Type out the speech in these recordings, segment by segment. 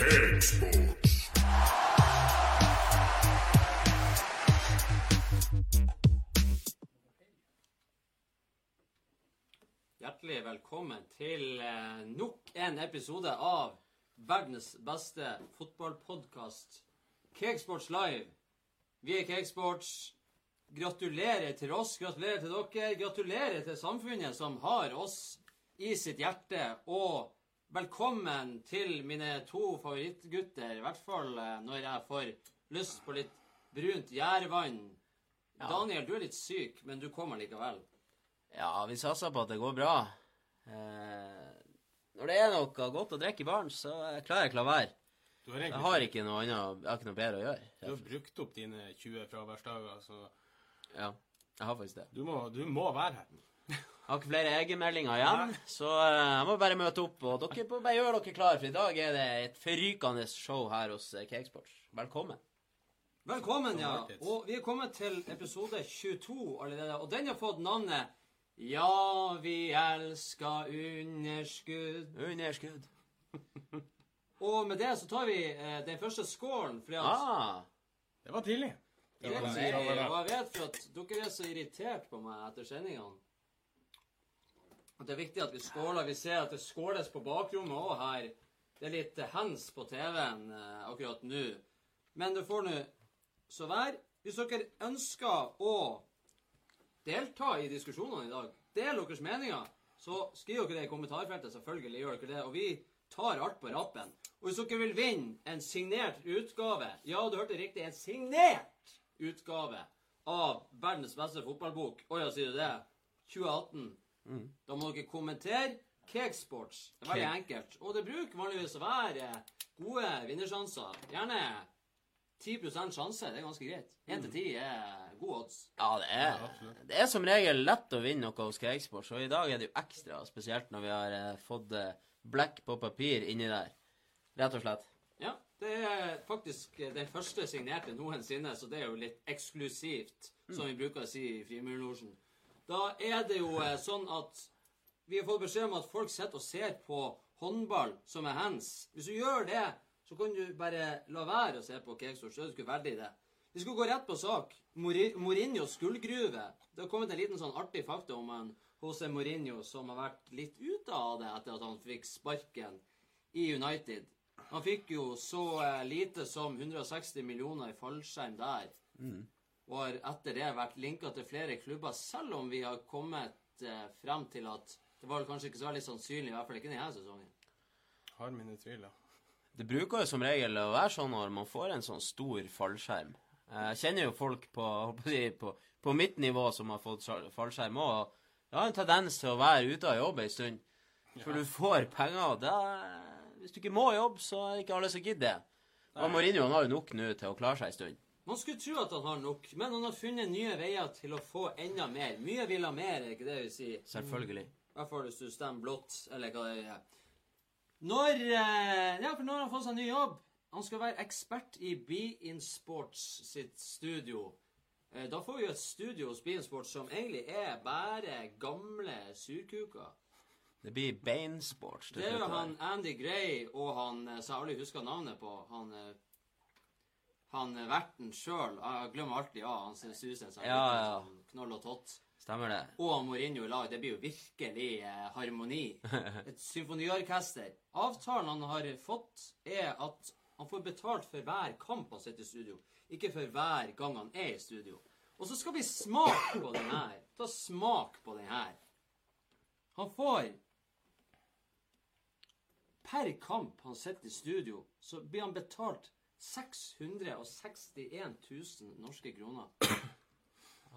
Cakesports. Hjertelig velkommen til eh, nok en episode av verdens beste fotballpodkast, Cakesports Live. Vi er Cakesports. Gratulerer til oss, gratulerer til dere, gratulerer til samfunnet som har oss i sitt hjerte. Og velkommen til mine to favorittgutter, i hvert fall eh, når jeg får lyst på litt brunt gjærvann. Daniel, du er litt syk, men du kommer likevel. Ja, vi satser på at det går bra. Eh, når det er noe godt å drikke i baren, så klarer jeg ikke la være. Du har, Jeg har ikke noe annet, jeg har ikke noe bedre å gjøre. du har brukt opp dine 20 fraværsdager, så Ja, jeg har faktisk det. du må, du må være her. Jeg har ikke flere egenmeldinger igjen, så eh, jeg må bare møte opp. Og dere må bare gjøre dere klare, for i dag er det et forrykende show her hos eh, Cakesports. Velkommen. Velkommen, ja. Og vi er kommet til episode 22 allerede, og den har fått navnet Ja, vi elsker underskudd. Underskudd. Og med det så tar vi eh, den første skålen, fordi at Ah, Det var tidlig. det var tidlig, Og jeg vet for at dere er så irritert på meg etter sendingene. At det er viktig at vi skåler. Vi ser at det skåles på bakrommet òg her. Det er litt eh, hands på TV-en eh, akkurat nå. Men det får nå så være. Hvis dere ønsker å delta i diskusjonene i dag, del deres meninger, så skriv dere det i kommentarfeltet. Selvfølgelig gjør dere det. Og vi tar alt på rappen. Og hvis dere vil vinne en signert utgave Ja, du hørte riktig. En signert utgave av verdens beste fotballbok. Å ja, sier du det? 2018. Da må dere kommentere Cakesports. Det er veldig enkelt. Og det bruker vanligvis å være gode vinnersjanser. Gjerne 10% sjanse. Det er ganske greit. 1 til 10 er gode odds. ja, det er, det er som regel lett å vinne noe hos Cakesports, og i dag er det jo ekstra spesielt når vi har eh, fått eh, blekk på papir inni der. Rett og slett. Ja, det er faktisk den første signerte noensinne, så det er jo litt eksklusivt, som vi bruker å si i Frimurlosjen. Da er det jo eh, sånn at vi har fått beskjed om at folk sitter og ser på håndball som er hands. Hvis du gjør det, så kan du bare la være å se på så er du ikke verdig det. Vi skal gå rett på sak. Mourinhos gullgruve. Det har kommet en liten sånn artig fakta om en José Mourinho som har vært litt ute av det etter at han fikk sparken i United. Han fikk jo så eh, lite som 160 millioner i fallskjerm der. Og har etter det vært linka til flere klubber, selv om vi har kommet eh, frem til at det var kanskje ikke så veldig sannsynlig, i hvert fall ikke denne sesongen. Har mine tviler. Det bruker jo som regel å være sånn når man får en sånn stor fallskjerm. Jeg kjenner jo folk på, på, på, på mitt nivå som har fått fallskjerm òg. Jeg har en tendens til å være ute av jobb en stund. For du får penger, og Hvis du ikke må jobbe, så er det ikke alle som gidder det. Og Mourinho har jo nok nå til å klare seg en stund. Man skulle tro at han har nok, men han har funnet nye veier til å få enda mer. Mye vil ha mer, er ikke det vi sier? Selvfølgelig. I hvert fall hvis du stemmer blått, eller hva det er. Når eh, Ja, for nå har han fått seg ny jobb? Han skal være ekspert i Be In Sports sitt studio. Eh, Da får vi jo et studio hos Be In Sports som egentlig er bare gamle surkuker. Det blir beinsports. Sports. Det er jo han Andy Gray og han Så jeg aldri husker navnet på. Han eh, han verten sjøl. Jeg glemmer alltid ja, han suser seg. Ja, ja. Knoll og tott. Stemmer det. og Mourinho i lag. Det blir jo virkelig eh, harmoni. Et symfoniorkester. Avtalen han har fått, er at han får betalt for hver kamp han sitter i studio. Ikke for hver gang han er i studio. Og så skal vi smake på den her. Ta smak på den her. Han får Per kamp han sitter i studio, så blir han betalt 661 000 norske kroner. Ja,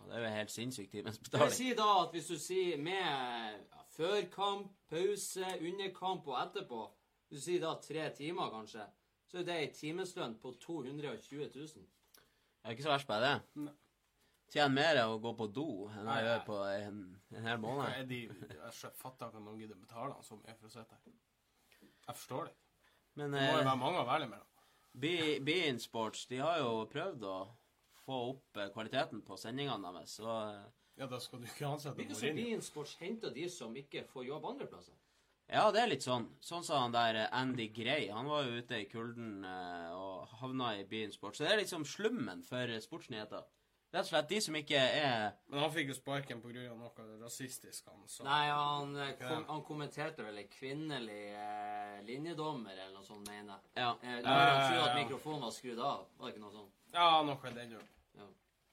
det er jo helt sinnssykt timens Det sier da at hvis du sier med ja, før kamp, pause, under kamp og etterpå du sier da tre timer, kanskje, så er det ei timeslønn på 220 000. Det er ikke så verst bare det. Tjener mer å gå på do enn jeg gjør på en, en hel måned. er de, jeg fatter ikke at noen gidder betale så mye for å sitte her. Jeg forstår det. Men Det må jo eh, være mange å velge mellom. Be- Bein Sports de har jo prøvd å få opp eh, kvaliteten på sendingene deres. Så eh, Ja, da skal du ikke ansette Virker som Mourinho. Bean Sports henter de som ikke får jobb andre plasser. Ja, det er litt sånn. Sånn sa han der eh, Andy Gray. Han var jo ute i kulden og havna i Bein Sports. Så det er liksom slummen for sportsnyheter. Rett og slett de som ikke er Men han fikk jo sparken av noe rasistisk, han sa. Nei, han, eh, kom, han kommenterte vel en kvinnelig eh, linjedommer eller noe sånt, mener jeg. Ja. Eh, han trodde ja. at mikrofonen var skrudd av. Var det ikke noe sånt? Ja, noe i den duren. Ja.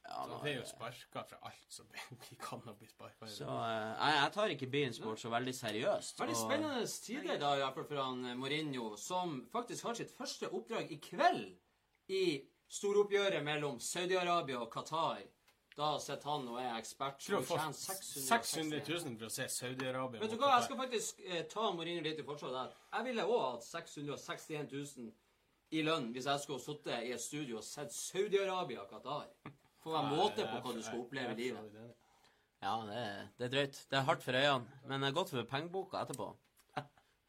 ja Så det er jo sparka fra alt som kan bli sparka så uh, jeg, jeg tar ikke byen Sport så veldig seriøst. Veldig og- spennende tider da, i hvert fall for han eh, Mourinho, som faktisk har sitt første oppdrag i kveld i storoppgjøret mellom Saudi-Arabia og Qatar. Da sitter han og er ekspert. Tror og du får tjener 600 000 for å se Saudi-Arabia Vet du hva, jeg skal faktisk eh, ta Mourinho litt i forsvar der. Jeg ville òg hatt 661 000 i lønn hvis jeg skulle sittet i et studio og sett Saudi-Arabia og Qatar. Får være måte på hva du skal oppleve i livet. Ja, det, er- det er drøyt. Det er hardt for øynene, men det er godt for pengeboka etterpå.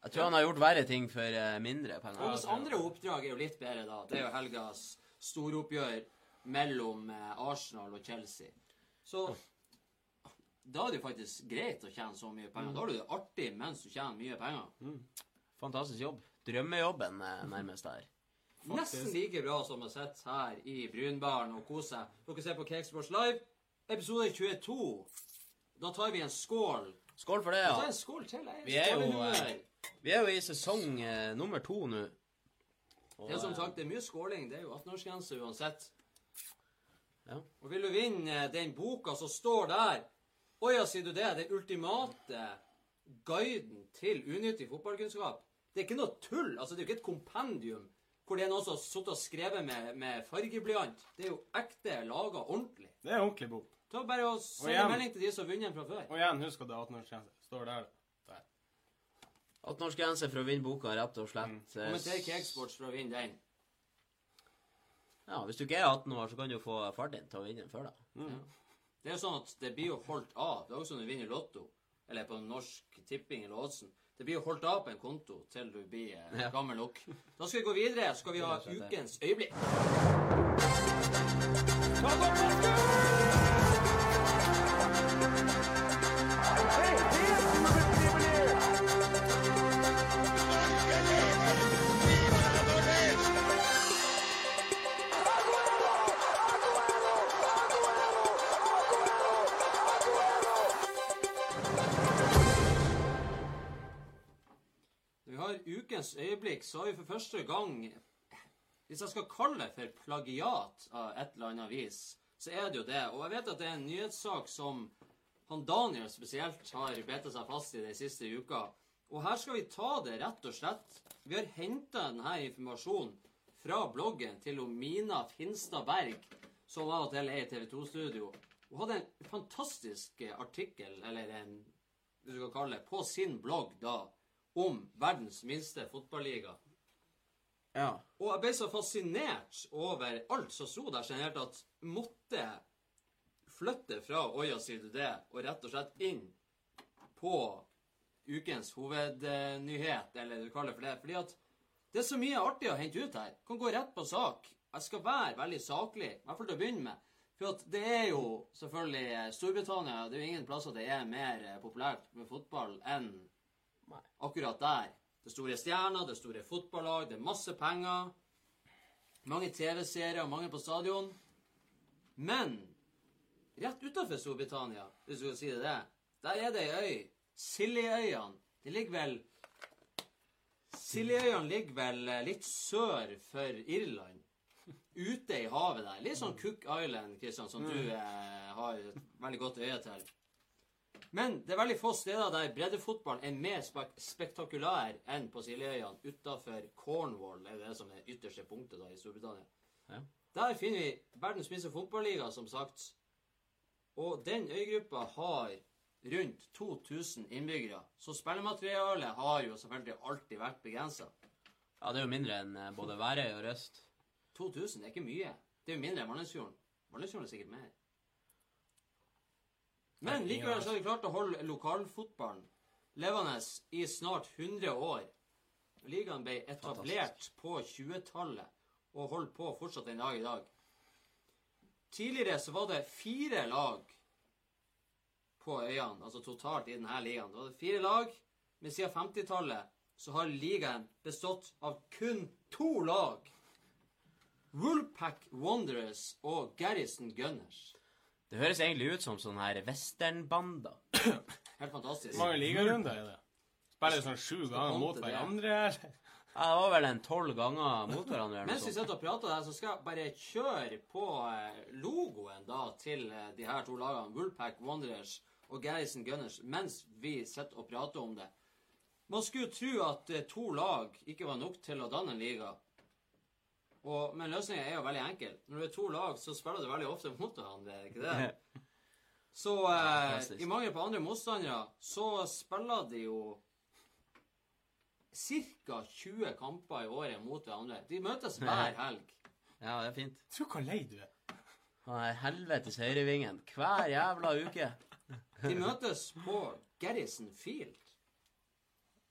Jeg tror han har gjort verre ting for mindre mindre Og penger. hans andre oppdrag er jo litt bedre, da. Det er jo helgas storoppgjør mellom eh, Arsenal og Chelsea. Så da er det jo faktisk greit å tjene så mye penger. Da har du det artig mens du tjener mye penger. Fantastisk jobb. Drømmejobben nærmest nærmest Faktisk. Nesten like bra som å sitte her i Brynbaren og kose seg. Dere ser på Cakesports Live, episode 22. Da tar vi en skål. Skål for det, ja. en skål til. Jeg Vi er jo. Vi er jo i sesong eh, nummer to nå. Det er som eh, sagt det er mye skåling. Det er jo 18-årsgrense uansett. Ja. Og vil du vinne eh, den boka som står der Å ja, sier du det? Den ultimate guiden til unyttig fotballkunnskap. Det er ikke noe tull. altså Det er jo ikke et kompendium hvor det er noen som har sittet og skrevet med, med fargeblyant. Det er jo ekte, laga ordentlig. Det er en ordentlig bok. Ta bare og Send en melding til de som har vunnet den fra før. Og igjen, husk at det er 18-årsgrense. Står der. der. 18-årsgrense for å vinne boka, rett og slett. Kommenter Kommenter Cakesports for å vinne den. Ja, Hvis du ikke er 18 år, så kan du få far din til å vinne den før deg. Det er jo sånn at det blir jo holdt av. Det er også som du vinner Lotto, eller på Norsk Tipping eller Oddsen. Det blir jo holdt av på en konto til du blir eh, Ja. gammel nok. Da skal vi gå videre. Så skal vi ha ukens øyeblikk. Når øyeblikk, så har vi for første gang Hvis jeg skal kalle det for plagiat av et eller annet vis, så er det jo det. Og jeg vet at det er en nyhetssak som han Daniel spesielt har bitt seg fast i den siste uka. Og her skal vi ta det rett og slett. Vi har henta denne informasjonen fra bloggen til Mina Finstad Berg, som av og til er i TV 2-studio. Hun hadde en fantastisk artikkel, eller en hvis du kan kalle det, på sin blogg da, om verdens minste fotballiga. Ja. Og jeg ble så fascinert over alt som sto der, generelt at måtte flytte fra Oya det, og rett og slett inn på ukens hovednyhet, eller du kaller det for det. Fordi at det er så mye artig å hente ut her. Kan gå rett på sak. Jeg skal være veldig saklig, i hvert fall til å begynne med. For at det er jo selvfølgelig Storbritannia Det er jo ingen plasser det er mer populært med fotball enn akkurat der. Det er store stjerner, det er store fotballag, det er masse penger. Mange TV-serier, mange på stadion. Men rett utenfor Storbritannia, hvis du kan si det, det, der er det ei øy. Siljeøyene. Det ligger vel Siljeøyene ligger vel eh, litt sør for Irland. Ute i havet der. Litt sånn Cook Island, Kristian, som du eh, har et veldig godt øye til. Men det er veldig få steder der breddefotballen er mer spek spektakulær enn på Siljeøyene. Utafor Cornwall er det som er det ytterste punktet da i Storbritannia. Ja. Der finner vi verdens minste fotballiga, som sagt. Og den øygruppa har rundt 2000 innbyggere. Så spillematerialet har jo selvfølgelig alltid vært begrensa. ja, det er jo mindre enn eh, både Værøy og Røst. 2000 er ikke mye. Det er jo mindre enn Valnesfjorden. Valnesfjorden er sikkert mer. Men likevel så har de klart å holde lokalfotballen levende i snart 100 år. Ligaen ble etablert på 20-tallet og holder på fortsatt den dag i dag. Tidligere så var det fire lag på øyene, altså totalt i denne ligaen. Det var det fire lag Men siden 50-tallet så har ligaen bestått av kun to lag. Woolpack Wanderers og Garrison Gunners. Det høres egentlig ut som sånn her westernbander. Helt fantastisk. Mange ligarunder er det? Spiller sånn sju ganger mot hverandre, eller? Ja, det var vel en tolv ganger mot hverandre. Mens vi sitter og prater der, så skal jeg bare kjøre på eh, logoen da til eh, de her to lagene, Woolpack Wanderers og Garrison Gunners, mens vi sitter og prater om det. Man skulle tro at eh, to lag ikke var nok til å danne en liga. Og, men løsningen er jo veldig enkel. Når du er to lag, så spiller du veldig ofte mot hverandre, er ikke det? Så eh, i mangel på andre motstandere, så spiller de jo ca. 20 kamper i året mot hverandre. De møtes hver helg. Ja, det er fint. Tro hvor lei du er. Han er helvetes høyrevingen hver jævla uke. De møtes på Garrison Field.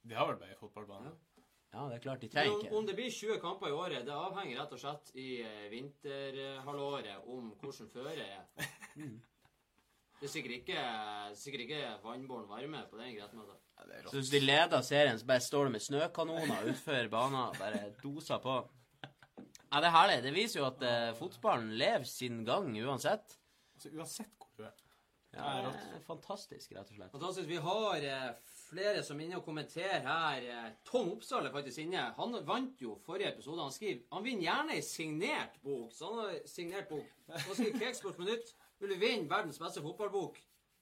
De har vel bare fotballbane. Ja, det er klart, de trenger om, ikke om det blir 20 kamper i året, det avhenger rett og slett i eh, vinterhalvåret om hvordan føret er. Det er sikkert ikke, sikkert ikke vannbåren varme på den grettmøta. Ja, er Så hvis de leder serien, så bare står det med snøkanoner utfor banen. Bare doser på. Ja, det er herlig. Det viser jo at eh, fotballen lever sin gang uansett. Altså, uansett hvor du er. Ja, Ja, det er fantastisk, rett og slett. Fantastisk. Vi har eh, flere som er inne og kommenterer her. Eh, Tom Oppsal er faktisk inne. Han vant jo forrige episode. Han skriver han vinner gjerne ei signert bok. Så han har signert bok. Han skriver Keksport på nytt. Vil du vinne verdens beste fotballbok,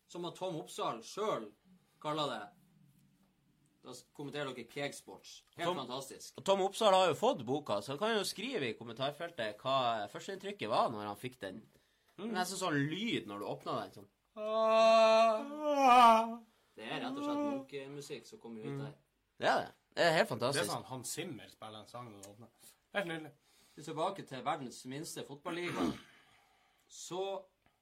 som Tom Oppsal sjøl kaller det, da kommenterer dere Kegsports. Helt Tom- fantastisk. Tom Oppsal har jo fått boka, så han kan jo skrive i kommentarfeltet hva førsteinntrykket var når han fikk den. Det er Nesten sånn lyd når du åpna den. sånn. Det er rett og slett munkemusikk som kommer ut der. Det er det. Det er helt fantastisk. Det er sånn Hans Zimmer spiller en sang når du åpner. Helt nydelig. Tilbake til verdens minste fotballiga. Så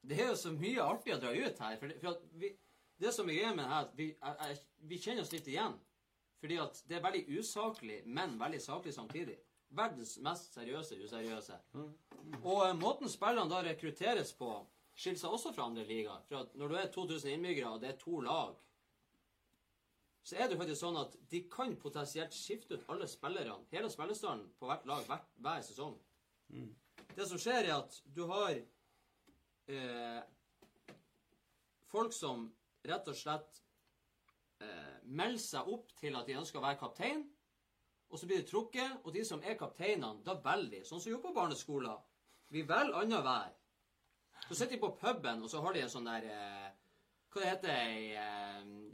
det er jo så mye artig å dra ut her. For det, for at vi, det som er greia med det her, at vi, er, er, vi kjenner oss litt igjen. Fordi at det er veldig usaklig, men veldig saklig samtidig. Verdens mest seriøse useriøse. Og eh, måten spillerne da rekrutteres på, skiller seg også fra andre ligaer. For at når du er 2000 innbyggere, og det er to lag, så er det jo faktisk sånn at de kan potensielt skifte ut alle spillerne, hele spillerstallen, på hvert lag hver, hver sesong. Det som skjer, er at du har eh, folk som rett og slett eh, melder seg opp til at de ønsker å være kaptein, og så blir de trukket, og de som er kapteinene, da velger de, sånn som jo på barneskolen. Vi velger annenhver. Så sitter de på puben, og så har de en sånn der eh, Hva det heter det? eh,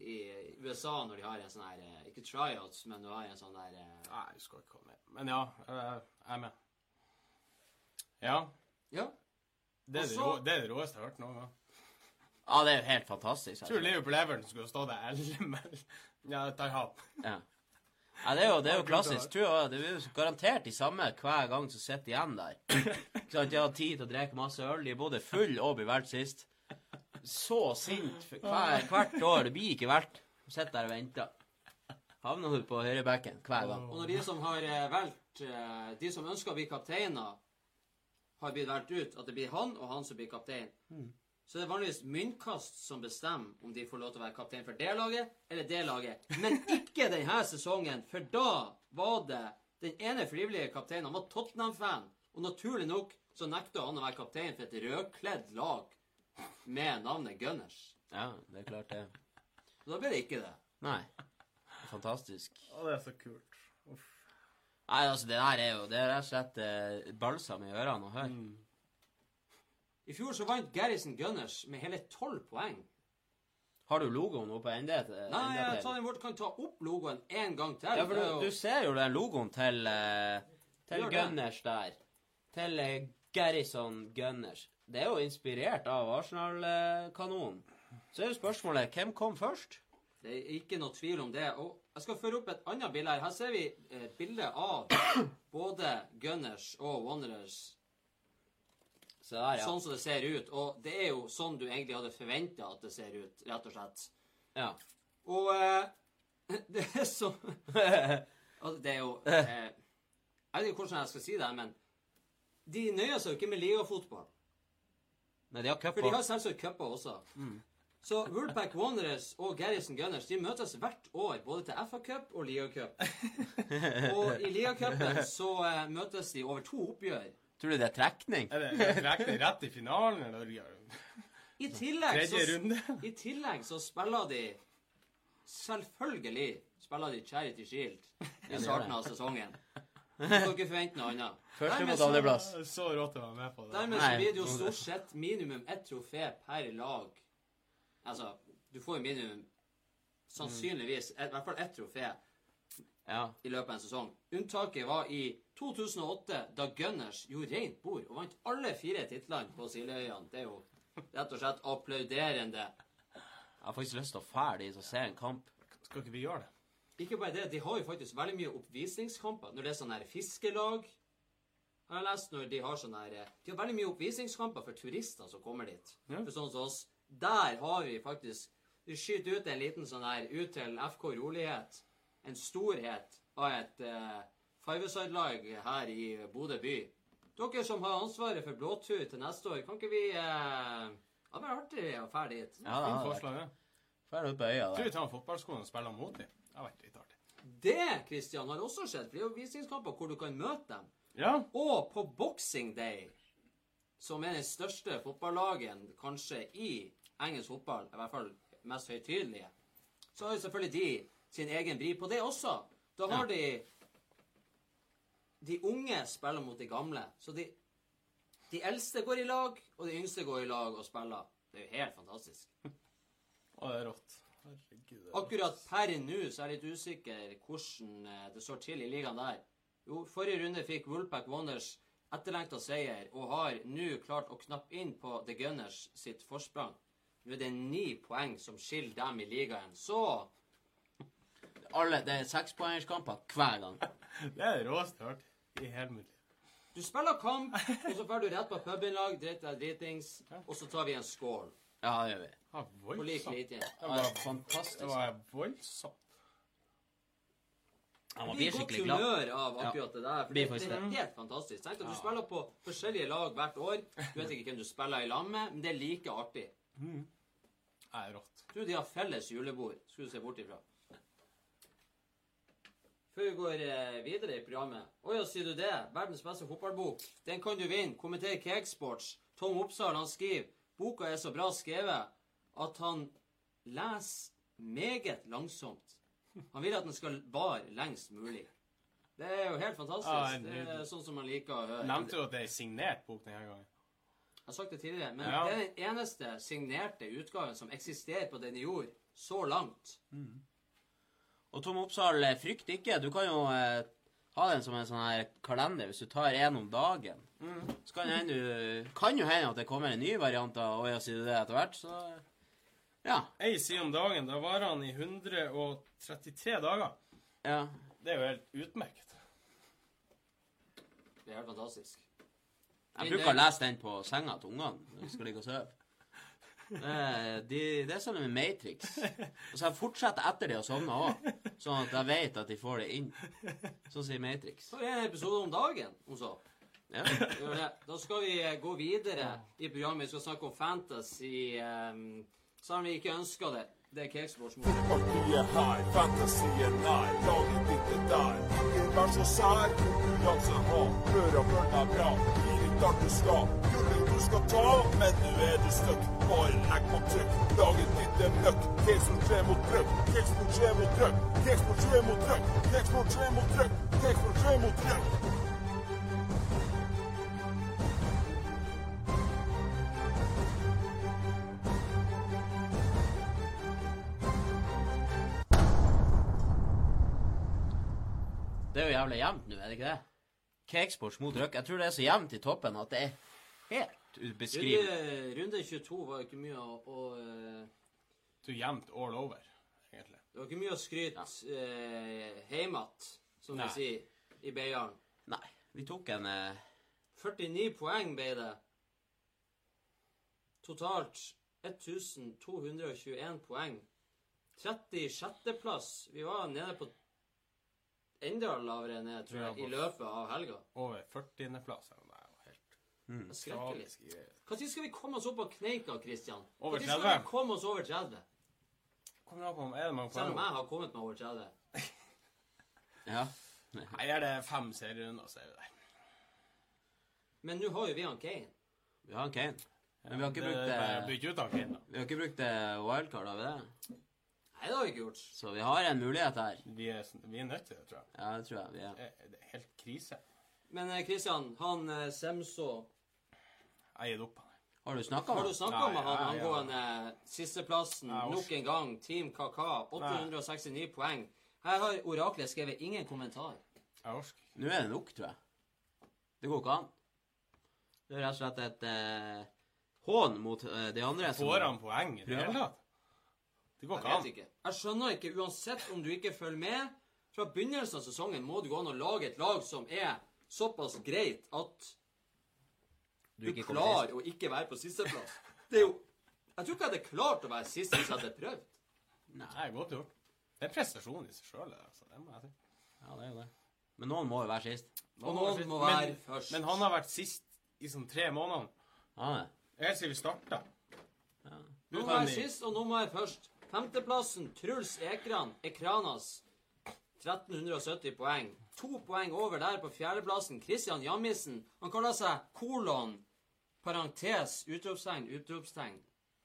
USA når de har en sånn her eh, Ikke tryouts, men du har en sånn der eh, Nei, jeg husker ikke hva det er. Men ja, jeg jeg er med. Ja. Ja. Det er, Også... det, det er det råeste jeg har hørt noen gang. Ja, det er jo helt fantastisk. Jeg tror Altså. Liverpool Everton skulle stå der elleve mil. Ja, det tar han. Ja. ja, det er jo, det er jo klassisk. Tror jeg, det er jo garantert de samme hver gang som sitter igjen der. Ikke sant, De har tid til å drikke masse øl. De er både full og blir valgt sist. Så sint hver, hvert år. Det blir ikke valgt. Sitter der og venter. Havner hun på høyrebekken hver gang. Og når de som har eh, valgt eh, De som ønsker å bli kapteiner, har blitt valgt ut, at det blir han og han som blir kaptein, så det er vanligvis myntkast som bestemmer om de får lov til å være kaptein for det laget eller det laget. Men ikke denne sesongen, for da var det den ene frivillige kapteinen. Han var Tottenham-fan, og naturlig nok så nekta han å være kaptein for et rødkledd lag med navnet Gunners. Ja, det er klart det. Da ble det ikke det. Nei. Fantastisk. Å, det er så kult. Uff. Nei, altså, det der er jo Det er rett og slett eh, balsam i ørene å høre. I fjor så vant Garrison Gunners med hele tolv poeng. Har du logoen oppe ennå? enda? Nei, enda jeg tar den bort, kan ta opp logoen en gang til. Ja, for du, jo- du ser jo den logoen til, eh, til Gunners det. Der. Til eh, Garrison Gunners. Det er jo inspirert av Arsenal-kanonen. Så er jo spørsmålet hvem kom først? Det er ikke noe tvil om det. Og jeg skal føre opp et annet bilde her. Her ser vi et bilde av både Gunners og Wanderers, Så der, ja. sånn som det ser ut. Og det er jo sånn du egentlig hadde forventa at det ser ut, rett og slett. ja. Og eh, det er så altså, Det er jo eh, Jeg vet ikke hvordan jeg skal si det, men de nøyer seg jo ikke med ligafotball. Nei, de har cup For de har selvsagt cuper også. Så Woolpack Wanderers og Garrison Gunners de møtes hvert år, både til FA-cup og Liga-cup. Og i Liga-cupen så eh, møtes de over to oppgjør. Tror du det er trekning? Er det trekning rett i finalen, eller I tillegg, tredje så, runde? I tillegg så spiller de Selvfølgelig spiller de Charity Shield i starten av sesongen. Du kan ikke forvente noe annet. Første mot så- andreplass. Så rått å være med på det. Dermed så blir det jo stort sett minimum ett trofé per lag. Altså, du får jo minimum sannsynligvis et, i hvert fall ett trofé Ja. i løpet av en sesong. Unntaket var i 2008, da Gunners gjorde rent bord og vant alle fire titlene på Sildeøyene. Det er jo rett og slett applauderende. Jeg har faktisk lyst til å fære dit og se en kamp. Skal ikke vi gjøre det? Ikke bare det, de har jo faktisk veldig mye oppvisningskamper. Når det er sånn her fiskelag, har jeg lest, når de har sånn her De har veldig mye oppvisningskamper for turister som kommer dit. Ja. For sånn som oss. Der har vi faktisk Vi skyter ut en liten sånn her ut til FK Rolighet. En storhet av et uh, Fiveside-lag her i Bodø by. Dere som har ansvaret for blåtur til neste år, kan ikke vi uh, Det hadde vært artig å dra dit. Ja, det er forslag, det. Fære ut på øya Tror vi der. tar fotballskoene og spiller mot dem. Det har vært litt artig. Det Christian, har også skjedd. For det er jo visningskamper hvor du kan møte dem. Ja. Og på Boxing Day, som er den største fotballagen kanskje i engelsk fotball, i hvert fall mest høytidelige, så har jo selvfølgelig de sin egen vri på det også. Da har de De unge spiller mot de gamle. Så de, de eldste går i lag, og de yngste går i lag og spiller. Det er jo helt fantastisk. Å, det er rått. Herregud. er. Akkurat per nå så er jeg litt usikker hvordan eh, det står til i ligaen der. Jo, forrige runde fikk Woolpack Wonders etterlengta seier og har nå klart å knappe inn på The Gunners sitt forsprang. Nå er det ni poeng som skiller dem i ligaen. Så Alle, det er sekspoengerskamper hver gang. Det er det råeste jeg har hørt i hele mitt liv. du spiller kamp, og så drar du rett på pubinnlag, driter deg dritings, og så tar vi en skål. Ja, det gjør vi. Var På lik linje. Det var fantastisk. Det var voldsomt. Han Jeg blir blir godt humør av akkurat det der. For det, det er helt fantastisk. Tenk at du spiller på forskjellige lag hvert år. Du vet ikke hvem du spiller i lag med, men det er like artig. Det er rått. Du, tror de har felles julebord. Skulle du se bort ifra. Før vi går eh, videre i programmet Å ja, sier du det? Verdens beste fotballbok. Den kan du vinne. Kommenter Cakesports. Tom Oppsal han skriver boka er så bra skrevet at han leser meget langsomt. Han vil at den skal vare lengst mulig. Det er jo helt Ja, fantastisk. Det er sånn som man liker å høre. Nevnte du at det er signert bok denne gangen? Jeg har sagt det tidligere, men Ja. det er den eneste signerte utgaven som eksisterer på denne jord så langt. Og Tom Oppsal, eh, frykt ikke. Du kan jo eh, ha den som en sånn her kalender hvis du tar en om dagen. Så kan, hende du, kan jo hende at det kommer en ny variant av Å ja, sier du det etter hvert, så Ja. Ei side om dagen. Da varer han i 133 dager. ja. Det er jo helt utmerket. Det er helt fantastisk. Jeg bruker å lese den på senga til ungene når de skal ligge og sove. Det de, det er sånn med Matrix. Og så jeg fortsetter etter de har sovna òg, sånn at jeg vet at de får det inn. Sånn sier Matrix. Så er det en episode om dagen, hun sa. Ja. Da skal vi eh, gå videre i programmet. Vi skal snakke om fantasy, um, selv om vi ikke ønsker det. Det er Cakesports mål. Partiet her, fantasien nær, laget ditt er der. Ikke vær så sær, konkurranse ha, røra deg bra. Gi du skal, gullet du skal ta, men nå er du støkk. Bare legg på trykk, lag et lite møkk. 3 mot trykk, 3 mot trykk, 3 mot trykk, 3 mot trykk, 3 mot trykk. Det er jo jævlig jevnt nå, er det ikke det? Cakesports mot Røk, Jeg tror det er så jevnt i toppen at det er helt ubeskrivelig. Runde, runde 22 var ikke mye å, å eh, Du er jevnt all over, egentlig. Det var ikke mye å skryte eh, hjemme att, som Nei. vi sier i Beiarn. Nei, vi tok en eh, 49 poeng ble det. Totalt 1221 poeng. 36.-plass. Vi var nede på enda lavere ned, tror jeg, i løpet av helga. Over 40.-plass. Det er jo helt er skrekkelig. Når skal vi komme oss opp av kneika, Christian? Over Når skal vi komme oss over 30? Kommer an på om er det mange Selv om jeg har kommet meg over 30. Ja. Nei, er det fem serierunder, så er vi der. Men nå har jo vi han Kane. Vi har han Kane. Men vi har ikke Det brukt det av Vi har ikke brukt det wildcard, har vi det? Nei, det har vi ikke gjort. Så vi har en mulighet her. Vi er, vi er nødt til det, tror jeg. Ja, det tror jeg vi er. Det er, helt krise. Men Kristian, han eh, Semso Jeg gir opp. Har du snakka Har med Nei, med han angående sisteplassen nok en gang? Team Kaka, 869 poeng. Her har oraklet skrevet ingen kommentar. Jeg orsker. ikke. Nå er det nok, tror jeg. Det går ikke an. Det er rett og slett et eh, hån mot eh, de andre som Får han poeng i det hele tatt? Det går ikke an. ikke. Jeg skjønner ikke, uansett om du ikke følger med, fra begynnelsen av sesongen må du gå an og lage et lag som er såpass greit at du du klarer å ikke være på sisteplass. Det er jo Jeg tror ikke jeg hadde klart å være sist hvis jeg hadde prøvd. Nei, godt gjort. Det er prestasjon i seg sjøl, altså. Det må jeg si. Ja, det er jo det. Men noen må jo være sist. Og noen må Men- være først. Men han har vært sist i sånn tre måneder. Ja, det. Helt siden vi starta. Ja. Nå må være sist, og nå må være først. Femteplassen, Truls Ekran, Ekranas. 1370 poeng. To poeng over der på fjerdeplassen. Christian Jammisen. Han kaller seg kolon, parentes, utropstegn, utropstegn.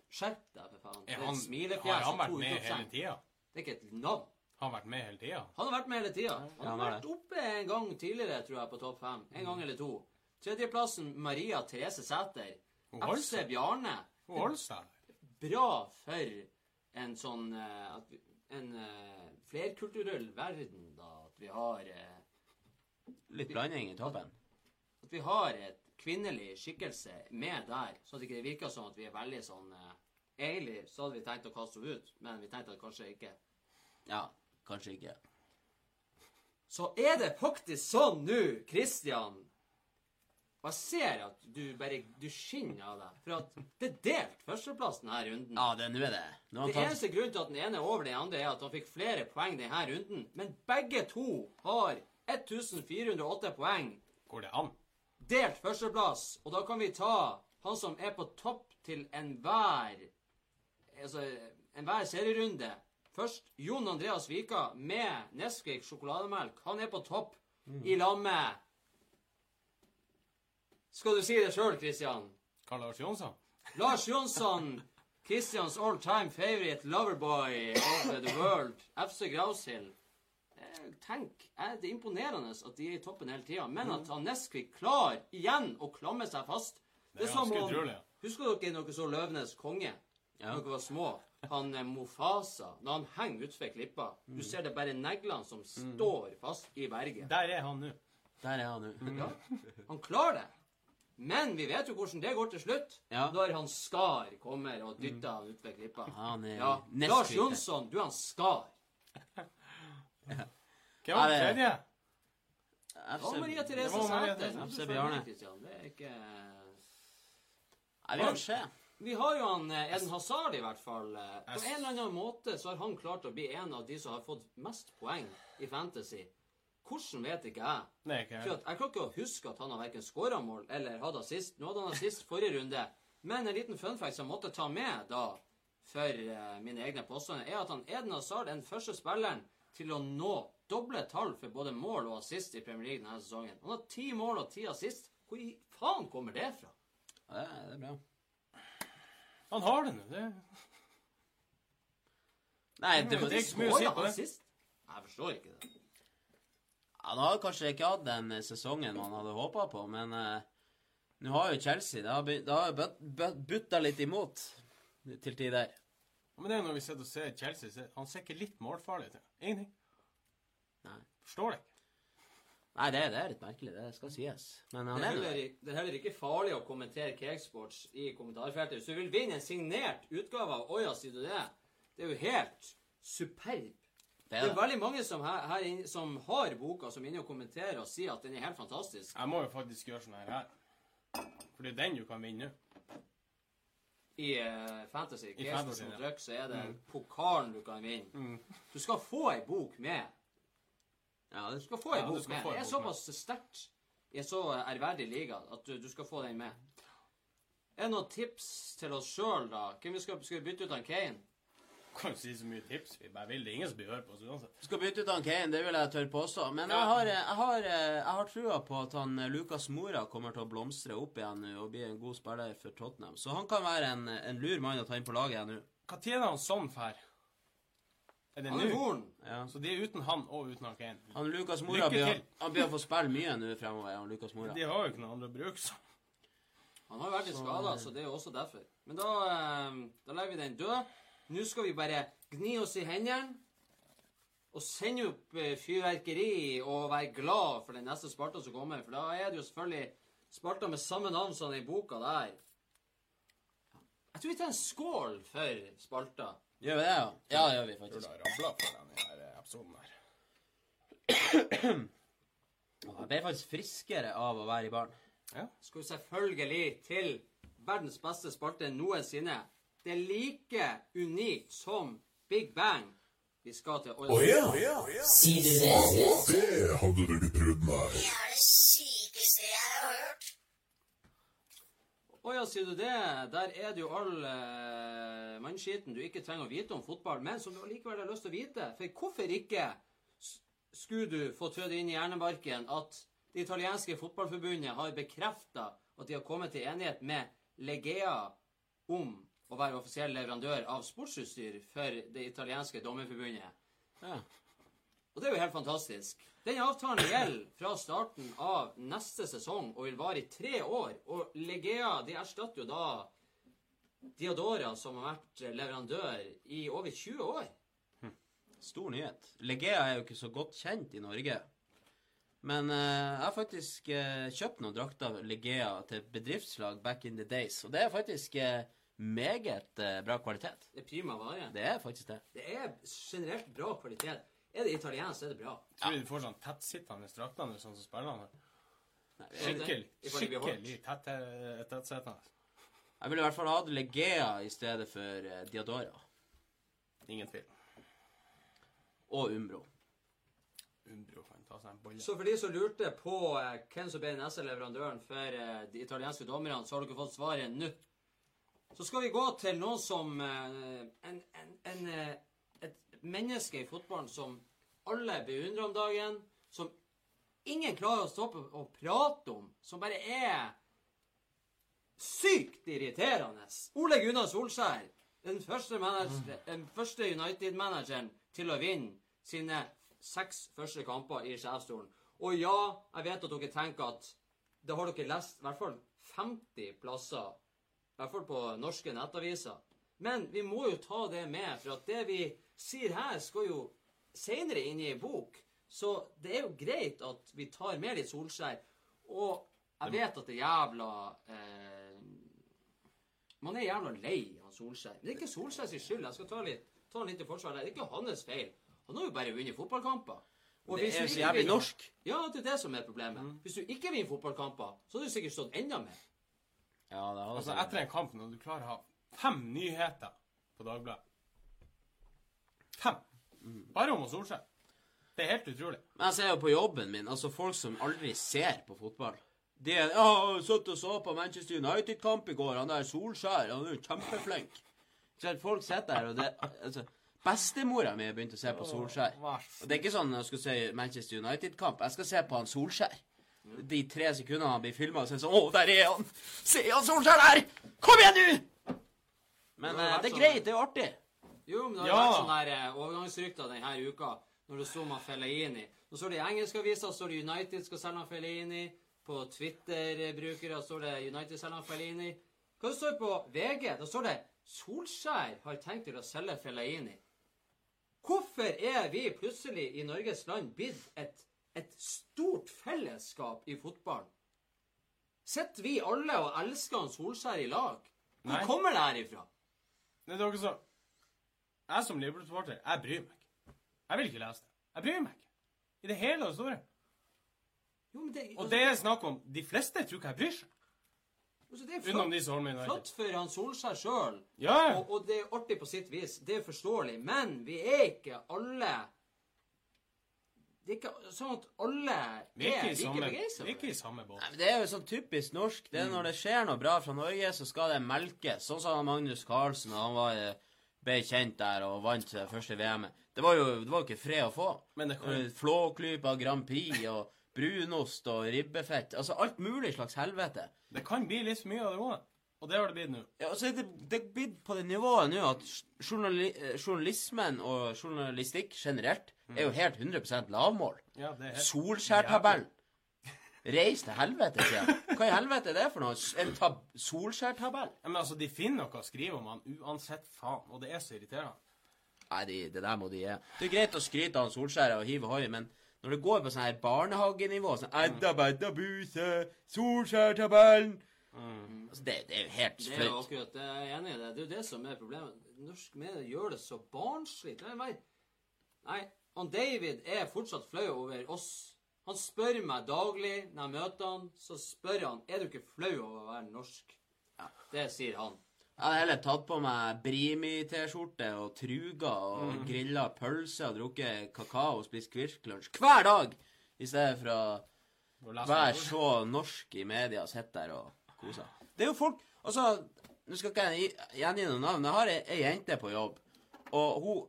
Skjerp deg, for faen. Er han, smilefjes har han vært med hele tida? Det er ikke et navn. Har han vært med hele tida? Han har vært med hele tida. Han har vært oppe en gang tidligere, tror jeg, på topp fem. En gang eller to. Tredjeplassen Maria Therese Sæter. FC. Bjarne. Hun holder seg. Bra for en sånn eh, vi, En eh, flerkulturell verden, da. At vi har eh, Litt blanding i toppen. At vi har et kvinnelig skikkelse med der, så at det ikke virker som at vi er veldig sånn Egentlig så hadde vi tenkt å kaste henne ut, men vi tenkte at kanskje ikke. Ja, kanskje ikke. Så er det faktisk sånn nå, Christian Og jeg ser at du bare Du skinner av deg. For at det er delt førsteplass denne runden. Ja, det nå er det. Nå Det tatt eneste grunnen til at den ene er over den andre, er at han fikk flere poeng denne runden. Men begge to har 1408 poeng. Går det an? Delt førsteplass. Og da kan vi ta han som er på topp til enhver Altså enhver serierunde. Først Jon Andreas Vika med Nesquik sjokolademelk. Han er på topp i lag med Skal du si det sjøl, Christian? Karl Lars Jonsson? Lars Jonsson, Christians all time favorite loverboy of the world, FC Graushild. Tenk, er det er imponerende at de er i toppen hele tida, men at han Nesquik klarer igjen å klamre seg fast Det er som ganske om- ja. Husker dere noe så Løvenes konge? Ja. Da dere var små. Han eh, Mofasa, når han henger utfor klippa Du ser det bare neglene som står fast i berget. Der er han nå. Der er han nå. Ja, han klarer det. Men vi vet jo hvordan det går til slutt. Ja. Når han Skar kommer og dytter han utfor klippa. Han er Ja, Lars. Jonsson, du er han Skar. Hvem var den tredje? FC Therese Det var Maria Therese Sæther. FC Bjarne. Det er ikke Nei, vi får se. Vi har jo han eh, Eden Hazard, i hvert fall. Eh, På en eller annen måte så har han klart å bli en av de som har fått mest poeng i Fantasy. Hvordan vet ikke jeg. Nei, ikke jeg. jeg klarer ikke å huske at han har verken skåra mål eller hatt assist. Nå hadde han assist forrige runde. Men en liten fun fact som jeg måtte ta med da, for eh, mine egne påstander, er at han Eden Hazard er den første spilleren til å nå doble tall for både mål og assist i Premier League denne sesongen. Han har ti mål og ti assist. Hvor i faen kommer det fra? Ja, det er- det er bra. Han har det nå. Det Nei, det, Det er det, ikke så mye å si på det. sist? Jeg forstår ikke det. Han har kanskje ikke hatt den eh, sesongen man hadde håpa på, men uh, nå har jo Chelsea Det har, det har but- but- butta litt imot til tider. Men det er når vi sitter og ser Chelsea, så han ser ikke litt målfarlig ut. Ingenting. Nei. Forstår det ikke. Nei, det, det er litt merkelig. Det skal sies. Men Det han er, er heller, det er heller ikke farlig å kommentere Cakesports i kommentarfeltet. Hvis du vil vinne en signert utgave av Oja, sier du det. Det er jo helt superb. Det Det er veldig mange som, her, her inn, som har boka, som er inne og kommenterer og sier at den er helt fantastisk. Jeg må jo faktisk gjøre sånn her her. For det er den du kan vinne. I uh, Fantasy, I Fantasy, mot ja. Drøk, så er det pokalen du kan vinne. Du skal få ei bok med. Ja, Du skal få ei Ja, bok med. Det er såpass sterkt. i en så ærverdig liga at du, du skal få den med. Er det noen tips til oss sjøl, da? Hvem vi skal, skal vi bytte ut av Kane? Kan jo si så mye tips vi bare vil. Det er ingen som blir hørt på oss uansett. Skal bytte ut han Kane, det vil jeg tørre påstå. Men jeg har, jeg har, jeg har trua på at han eh, Lucas Mora kommer til å blomstre opp igjen nå og bli en god spiller for Tottenham. Så han kan være en, en lur mann å ta inn på laget igjen nå. Hva tjener han sånn for? Er det Han er horn. Ja. Så det er uten han og uten han Kane. Han Lucas Mora blir, han blir å få spille mye nå fremover. han Lucas Mora. De har jo ikke noen andre å bruke som. Han har vært litt skada, så det er jo også derfor. Men da, eh, da legger vi den dø. Nå skal vi bare gni oss i hendene og sende opp eh, fyrverkeri og være glad for den neste spalta som kommer. For da er det jo selvfølgelig spalta med samme navn som den boka der. Jeg tror vi tar en skål for spalta. Gjør vi det, ja? Ja, det gjør vi faktisk. Tror det har rabla for denne her eh, episoden her. Jeg ble faktisk friskere av å være i baren. Skal vi selvfølgelig til verdens beste spalte noensinne. Det er like unikt som Big Bang. Vi skal til Å ja? Sier du det? Det hadde du ikke trodd, nei. Det er det sykeste jeg har hørt. Å ja, sier du det? Der er det jo all uh, mannskiten du ikke trenger å vite om fotball, men som du allikevel har lyst til å vite. For hvorfor ikke skulle du få trødd inn i hjernebarken at det italienske fotballforbundet har bekrefta at de har kommet til enighet med Legea om å være offisiell leverandør av sportsutstyr for det italienske dommerforbundet? Ja. Og det er jo helt fantastisk. Den avtalen gjelder fra starten av neste sesong og vil vare i tre år. Og Legea de erstatter jo da Diadora, som har vært leverandør i over 20 år. Stor nyhet. Legea er jo ikke så godt kjent i Norge. Men uh, jeg har faktisk uh, kjøpt noen drakter av Legea til bedriftslag back in the days. Og det er faktisk eh, meget eh, bra kvalitet. Det er prima vare. Det er faktisk det. Det er generelt bra kvalitet. Er det italiensk, er det bra. Tror du de får sånn tettsittende drakter sånn som spillerne har? Skikkelig, skikkelig eh, tettsittende. Jeg ville i hvert fall hatt Legea i stedet for eh, Diadora. Ingen tvil. Og Umbro. Umbro kan ta seg en bolle. Så for de som lurte på hvem som ble den neste leverandøren for de italienske dommerne, så har dere fått svaret nå. Så skal vi gå til noen som eh, en, en, en, eh, Et menneske i fotballen som alle beundrer om dagen. Som ingen klarer å stoppe å prate om. Som bare er sykt irriterende. Ole Gunnar Solskjær. Den første, første United-manageren til å vinne sine seks første kamper i sjefsstolen. Og ja, jeg vet at dere tenker at det har dere lest i hvert fall 50 plasser. I hvert fall på norske nettaviser. Men vi må jo ta det med, for at det vi sier her, skal jo senere inn i ei bok. Så det er jo greit at vi tar med litt Solskjær. Og jeg vet at det er jævla eh, Man er jævla lei av Solskjær. Men det er ikke Solskjær sin skyld. Jeg skal ta, litt, ta litt i forsvar der. Det er ikke hans feil. Han har jo bare vunnet fotballkamper. Og Det er så jævlig vinner- norsk. Ja, det er det som er problemet. Hvis du ikke vinner fotballkamper, så hadde du sikkert stått enda mer. Ja, det hadde Altså, etter en kamp, når du klarer å ha fem nyheter på Dagbladet Fem! Bare om Solskjær. Det er helt utrolig. Men jeg ser jo på jobben min, altså folk som aldri ser på fotball. De er ja, satt og så på Manchester United-kamp i går. Han der Solskjær, han er jo kjempeflink. Så folk sitter der, og det altså, Bestemora mi begynte å se på Solskjær. Og det er ikke sånn jeg skal se Manchester United-kamp. Jeg skal se på han Solskjær. De tre sekundene han blir filma, så er det sånn Å, der er han! Se han Solskjær der! Kom igjen, nå! Men Det eh, det er sånn- greit. Det er artig. Jo, men det har Ja. vært sånne her eh, overgangsrykter denne uka når det sto om Fellaini. Nå står det i engelske aviser står det United skal selge Fellaini. På Twitter-brukere står det United selger Fellaini. Hva står det på VG? Da står det Solskjær har tenkt til å selge Fellaini. Hvorfor er vi plutselig i Norges land blitt et, et stort fellesskap i fotballen? Sitter vi alle og elsker han Solskjær i lag? Hvor Nei. kommer det her ifra? Det er dere som Jeg som Liverpool-supporter, jeg bryr meg ikke. Jeg vil ikke lese det. Jeg bryr meg ikke. I det hele og store. Jo, men det, Og det er snakk om De fleste tror ikke jeg bryr seg. altså, det er flott, de som holder flott for han Solskjær sjøl. Ja, ja. Og, og det er artig på sitt vis. Det er forståelig. Men vi er ikke alle det er ikke sånn at alle Vi er ikke i like begeistra vi er ikke i samme båt. Nei, men Det er jo sånn typisk norsk. Det er Når det skjer noe bra fra Norge, så skal det melkes. Sånn som Magnus Carlsen, da han var, eh, ble kjent der og vant det første VM-et. Det var jo det var ikke fred å få. Men det kan- Eh, Flåklypa Grand Prix og brunost og ribbefett. Altså alt mulig slags helvete. Det kan bli litt for mye av det gode. Og det har det blitt nå. Ja, altså det, det er blitt på det nivået nå at journali eh, journalismen og journalistikk generelt er jo helt 100 lavmål. Ja, det helt Reis til helvete, sier jeg. Hva i helvete er det for noe? En tab Solskjærtabell? Ja, men altså, de finner noe å skrive om han uansett faen, og det er så irriterende. Nei, de, det der må de gi. Det er greit å skryte av Solskjær og hive hoi, men når det går på sånn her barnehagenivå sånn Edda bedda buse, Solskjærtabellen altså, det, det er jo helt Det er jo akkurat det, jeg er enig i det. Det er jo det som er problemet. Norsk medier gjør det så barnslig. Er Nei, han David er fortsatt flau over oss. Han spør meg daglig når jeg møter han, så spør han er du ikke flau over å være norsk. Det sier han. Jeg hadde heller tatt på meg Brimi-T-skjorte og truga og Mm. grilla pølse og drukket kakao og spist Kvirk-lunsj hver dag, i stedet for å være så norsk i media og sitte der og kose. Det er jo folk Altså, nå skal ikke jeg gi- gjengi noen navn, men jeg har ei jente på jobb, og hun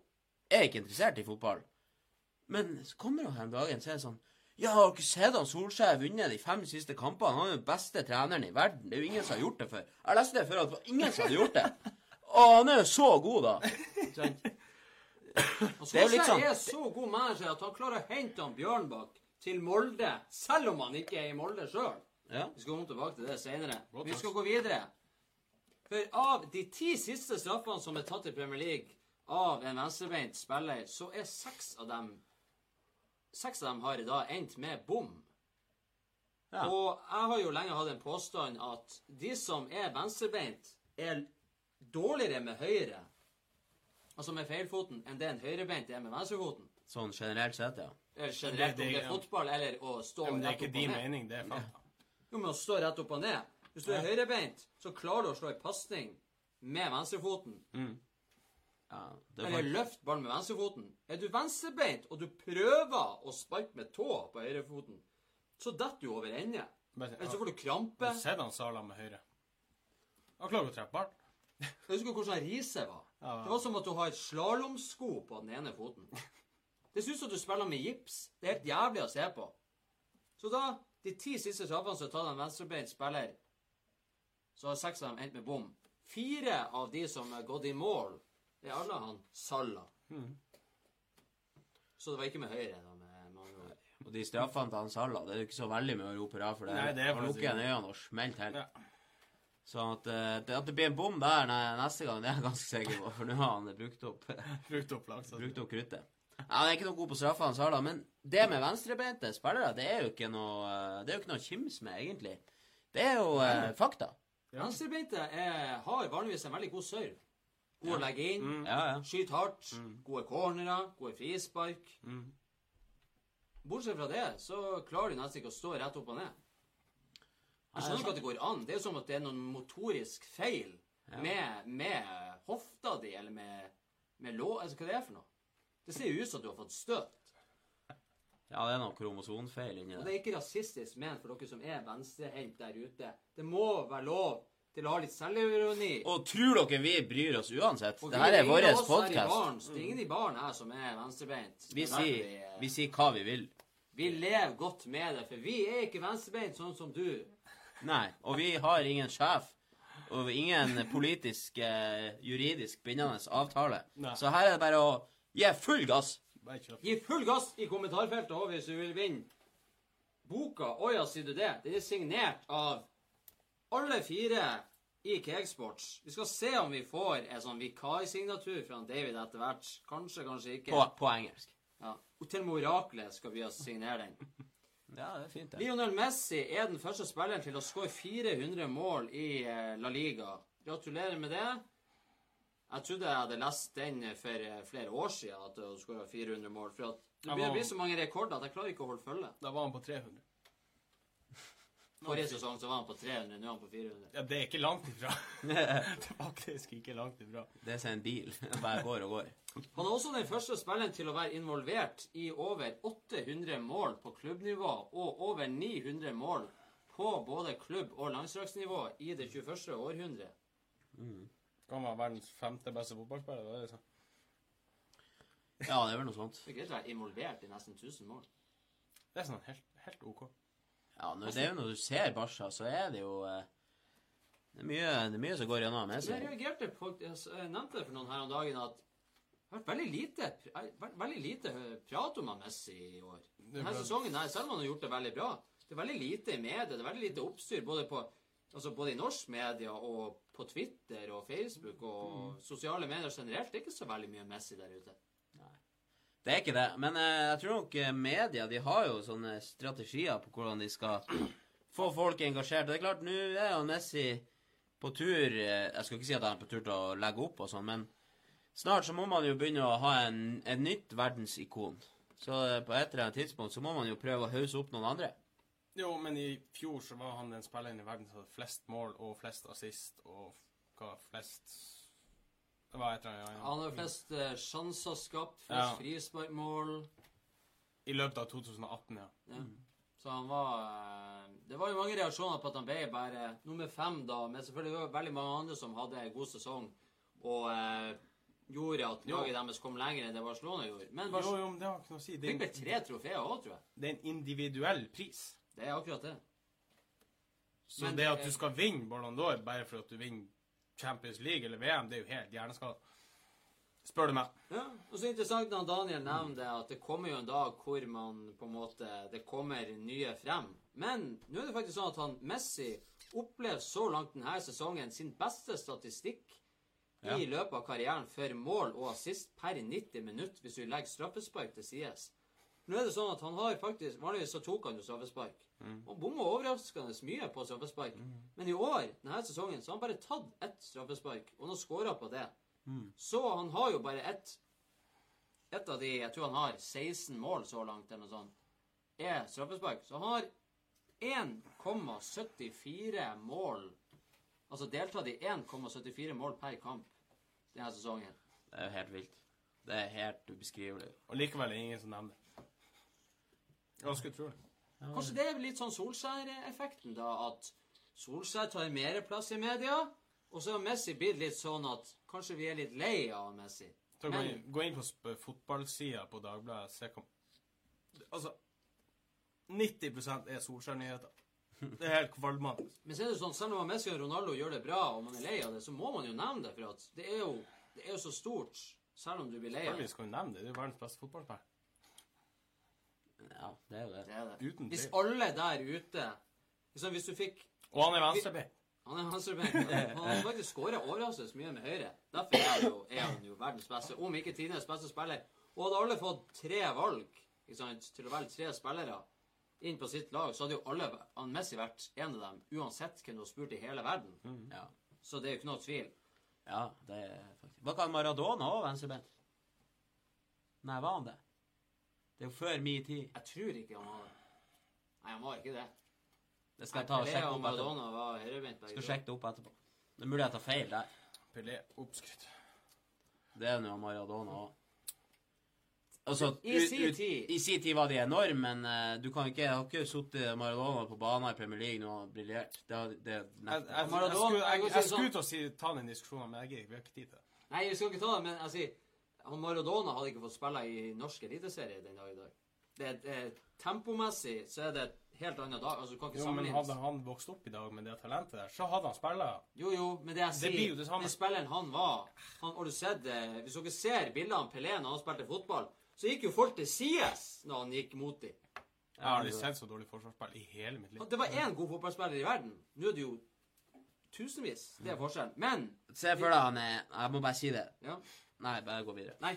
er ikke interessert i fotball. Men så kommer han her om dagen, så er det sånn Ja, har dere sett han Solskjær vunnet de fem siste kampene? Han er den beste treneren i verden. Det er jo ingen som har gjort det før. Jeg leste det før at det var ingen som hadde gjort det. Å, han er jo så god, da. Sant? Og er sånn- er så god manager at han klarer å hente han Bjørnbakk til Molde, selv om han ikke er i Molde sjøl. Ja. Vi skal komme tilbake til det senere. Vi skal gå videre. For av de ti siste straffene som er tatt i Premier League av en venstrebeint spiller, så er seks av dem Seks av dem har i dag endt med bom. Ja. Og jeg har jo lenge hatt en påstand at de som er venstrebeint, er dårligere med høyre, altså med feilfoten, enn det en høyrebeint er med venstrefoten. Sånn generelt sett, ja. Eller generelt, Det- det- om det er fotball eller å stå rett opp og men det er ikke din mening, det er fakta. Jo, men å stå rett opp og ned. Hvis du er høyrebeint, så klarer du å slå en pasning med venstrefoten. Ja Eller faktisk... løft ballen med venstrefoten. Er du venstrebeint, og du prøver å sparke med tå på høyrefoten, så detter du over ende. Eller så får du krampe. Du ser han Sala med høyre? Han klarer å treffe ballen. Jeg husker hvordan riset var. Ja. Det var som at du har et slalåmsko på den ene foten. Det ser ut som du spiller med gips. Det er helt jævlig å se på. Så da, de ti siste straffene som er tatt av en venstrebeint spiller, så har seks av dem endt med bom. Fire av de som har gått i mål, det er alle han Salla. Så det var ikke med høyre, da, med mange år. og de straffene til han Salah, det er jo ikke så veldig mye å rope hurra for det. Nei, det er Han lukker øynene og smeller til. Ja. Så at, eh, det, at det blir en bom der nei, neste gang, det er jeg ganske sikker på, for nå har han brukt opp, Brukt opp lag. brukt opp kruttet. Ja, Han er ikke noe god på straffene, han Salah, men det med venstrebeinte spillere, det er jo ikke noe eh, Det er jo ikke noe å kimse med, egentlig. Det er jo eh, fakta. Ja. Venstrebeinte er, har vanligvis en veldig god serve. God å legge inn. Ja, ja. Skyte hardt. Gode cornerer. Gode frispark. Bortsett fra det, så klarer du nesten ikke å stå rett opp og ned. Jeg skjønner ikke at det går an. Det er jo som at det er noen motorisk feil med, med hofta di, eller med, med lå... Altså, hva det er for noe? Det ser jo ut som at du har fått støt. Ja, det er noe kromosonfeil inni Og det er ikke rasistisk ment for dere som er venstrehendt der ute. Det må være lov til å ha litt selvironi. Og tror dere vi bryr oss uansett? Og Det her er vår podkast. Det er ingen i baren her som er venstrebeint. Vi er sier, vi, vi sier hva vi vil. vi lever godt med det, for vi er ikke venstrebeint sånn som du. Nei, og vi har ingen sjef. Og ingen politisk, eh, juridisk bindende avtale. Nei. Så her er det bare å gi full gass. Gi full gass i kommentarfeltet òg hvis du vil vinne boka. Å ja, sier du det? Den er signert av alle fire i Cakesports. Vi skal se om vi får en sånn vikarsignatur fra David etter hvert. Kanskje, kanskje ikke. På, på engelsk. Ja. Og til Moraklet skal vi signere den. Ja, det er fint, det. Lionel Messi er den første spilleren til å skåre 400 mål i eh, La Liga. Gratulerer med det. Jeg trodde jeg hadde lest den for eh, flere år siden, at du skåra 400 mål. For at det blir, så mange rekorder at jeg klarer ikke å holde følge. Da var han på 300. Forrige sesong så var han på 300, nå er han på 400. Ja, det er ikke langt ifra. det er faktisk ikke langt ifra. Det er som en bil. Det bare går og går. Han er også den første spilleren til å være involvert i over 800 mål på klubbnivå og over 900 mål på både klubb- og landslagsnivå i det 21. århundre. Kan være verdens femte beste fotballspiller. Det er liksom. Ja, det er vel noe sånt. Det er greit å være involvert i nesten 1000 mål. Det er sånn helt, helt OK. Ja, når, det er jo når du ser Barca, så er det jo eh, det, er mye, det er mye som går gjennom med Jeg reagerte på Jeg nevnte det for noen her om dagen at det har vært veldig lite, vært veldig lite prat om Messi i år. Denne sesongen her, selv om han har gjort det veldig bra, det er veldig lite i media, det er veldig lite oppstyr både, på, altså både i norsk media og på Twitter og Facebook og sosiale medier generelt. Det er ikke så veldig mye Messi der ute. Det er ikke det. Men eh, jeg tror nok eh, media de har jo sånne strategier på hvordan de skal få folk engasjert. Og det er klart, nå er jo Messi på tur eh, Jeg skal ikke si at han er på tur til å legge opp og sånn, men snart så må man jo begynne å ha en, et nytt verdensikon. Så på et eller annet tidspunkt så må man jo prøve å hause opp noen andre. Jo, men i fjor så var han den spilleren i verden som hadde flest mål og flest assist og hva flest Det var et eller annet. Han har flest eh, sjanser skapt, flest Ja. frisparkmål. I løpet av 2018, ja. Ja. Så han var eh, Det var jo mange reaksjoner på at han ble bare nummer fem, da. Men selvfølgelig var det veldig mange andre som hadde en god sesong og eh, gjorde at Jo. laget deres kom lenger enn det Barcelona gjorde. Men Jo, Barcelona jo, men det har ikke noe å si. Det fikk vel tre trofeer òg, tror jeg. det er en individuell pris. Det er akkurat det. Så Men det at du skal vinne Ballon d'Or bare for at du vinner Champions League eller VM, det er jo helt hjerneskada. Spør du meg. Ja, og så interessant når Daniel nevner det, at det kommer jo en dag hvor man på en måte Det kommer nye frem. Men nå er det faktisk sånn at han Messi opplever så langt denne sesongen sin beste statistikk Ja. i løpet av karrieren for mål og assist per 90 minutt, hvis du legger straffespark til sides. Nå er det sånn at han har faktisk Vanligvis så tok han jo straffespark. Han bomma overraskende mye på straffespark. Men i år, denne sesongen, så har han bare tatt ett straffespark, og nå skåra på det. Så han har jo bare ett Et av de Jeg tror han har 16 mål så langt, eller noe sånt, er straffespark. Så han har 1,74 mål Altså deltatt i 1,74 mål per kamp denne sesongen. Det er jo helt vilt. Det er helt ubeskrivelig. Og likevel er det ingen som nevner det. Ganske utrolig. Kanskje det er litt sånn Solskjær-effekten, da, at Solskjær tar mer plass i media, og så har Messi blitt litt sånn at kanskje vi er litt lei av Messi. Men, gå inn, gå inn på fotballsida på Dagbladet. Se hva Altså 90 er Solskjær-nyheter. Det er helt kvalmende. Men så er det sånn, selv om Messi og Ronaldo gjør det bra, og man er lei av det, så må man jo nevne det, for at det er jo, det er jo så stort, selv om du blir lei av det. Selvfølgelig skal vi nevne det. Det er jo verdens beste fotballspiller. Ja, det er jo det. Det er det. Uten Hvis alle der ute liksom, Hvis du fikk Og han er venstrebeint. Han er venstrebeint. Han har faktisk skåra overraskende mye med høyre. Derfor er han, jo, er han jo verdens beste, om ikke tidenes beste spiller. Og hadde alle fått tre valg ikke sant, til å velge tre spillere inn på sitt lag, så hadde jo alle han Messi vært en av dem, uansett hvem du har spurt i hele verden. Ja. Så det er jo ikke noe tvil. ja, det er faktisk Var ikke Maradona òg venstrebeint? Nei, var han det? Det er jo før min tid. Jeg tror ikke han var det. Nei, han var ikke det. Det skal jeg ta og Pelé sjekke og opp etterpå. Maradona var høyrebeint Skal to. sjekke det opp etterpå. Det er mulig jeg tar feil der. Pelé oppskrytt. Det er nå Maradona òg. Altså, I ut- sin ut- tid. I sin tid var de enorme, men eh, du kan ikke, jeg har ikke sittet Maradona på banen i Premier League nå og briljert. Det, har- det Jeg, jeg, jeg, Maradona- skulle, jeg, jeg jeg skulle sånn. til å si, ta den diskusjonen, men jeg gidder ikke. Vi har ikke tid til det. Nei, vi skal ikke ta det, men jeg sier han Maradona hadde ikke fått spille i norsk eliteserie den dag i dag. Det det tempomessig så er det et helt annet dag. Altså, du kan ikke Jo, men sammenlignes. Hadde han vokst opp i dag med det talentet der, så hadde han spilla. Jo, jo, men det jeg Det sier blir jo det samme. Den spilleren han var han, Har du sett eh, Hvis dere ser bildene av Pelé når han spilte fotball, så gikk jo folk til sides når han gikk mot dem. Jeg har aldri sett så dårlig forsvarsspill i hele mitt liv. Det var én god fotballspiller i verden. Nå er det jo tusenvis. Det er forskjellen. Men Se for deg han er Jeg må bare si det. Ja. Nei, bare gå videre. Nei,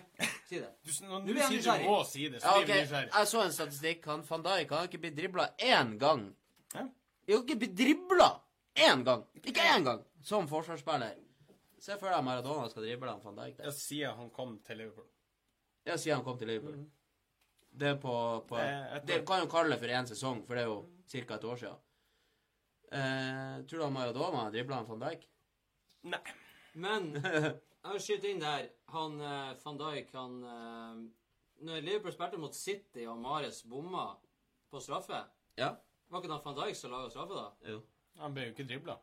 si det. Du, når Nå du sier du må si det, så Ja, blir ok, vi nysgjerrig. Jeg så en statistikk. Han van Dijk han har ikke blitt dribla én gang. Hæ? Jeg har ikke blitt dribla én gang. Ikke én gang som forsvarsspiller. Se for deg Maradona skal drible han van Dijk der. Jeg sier han kom til Liverpool. Ja, siden han kom til Liverpool. Det er på, på Det er Det kan jo kalle det for én sesong, for det er jo ca. et år siden. Eh, tror du han Maradona dribla han van Dijk? Nei. Men jeg vil skyte inn der Han eh, van Dijk, han eh, Når Liverpool spilte mot City og Mares bomma på straffe, Ja. var ikke det han van Dijk som laga straffe, da? Jo. Han ble jo ikke dribla.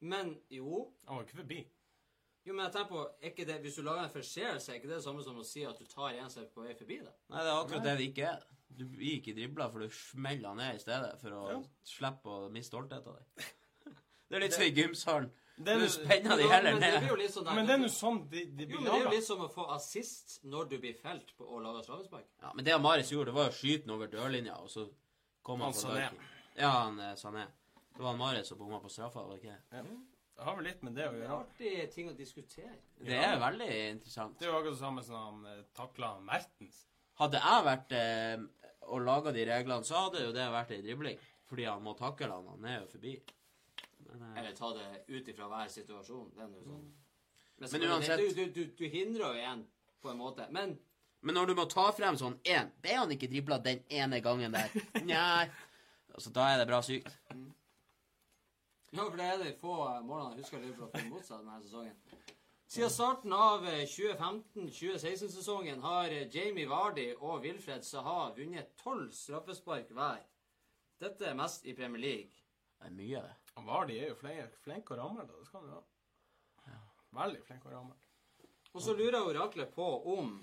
Men jo. Han var ikke forbi. Jo, men jeg tenker på, er ikke det, Hvis du lager en forseelse, er ikke det det samme som å si at du tar en er på vei forbi det? Nei, det er akkurat det det ikke er. Du blir ikke dribla, for du smeller ned i stedet for å Ja. slippe å miste stoltheten din. Det er litt som i gymsalen. Det Du jo- spenner de Jo, heller men det blir ned. jo litt sånn Men det er nå sånn de, de Jo, blir men det er jo litt som å få assist når du blir felt på å lage straffespark. Ja, men det han Marius gjorde, det var å skyte den over dørlinja, og så kom han Han på Sané. Ja, han sa Sané. Det var han Maris som bomma på straffa, var det ikke? Det har vel litt med det å gjøre. Det er artig ting å diskutere. Det er veldig interessant. Det er jo akkurat det samme som han eh, takla Mertens. Hadde jeg vært eh, og laga de reglene, så hadde jo det vært ei dribling. Fordi han må takle han, han er jo forbi. Eh, Eller ta det ut ifra hver situasjon. Det er jo sånn. Men, Men uansett- Du, du, du, du hindrer jo igjen, på en måte. Men men når du må ta frem sånn én Ble han ikke dribla den ene gangen der? Nei. Altså, da er det bra sykt. Ja, for det er de få eh, målene jeg husker Liverpool har mot seg denne sesongen. Siden starten av eh, 2015-2016-sesongen har eh, Jamie Vardy og Wilfred Saha vunnet tolv straffespark hver. Dette er mest i Premier League. Det er mye, det. Han var de er jo flink, flink å ramme, da. Det skal han jo ha. Veldig flink å ramme. Og så lurer oraklet på om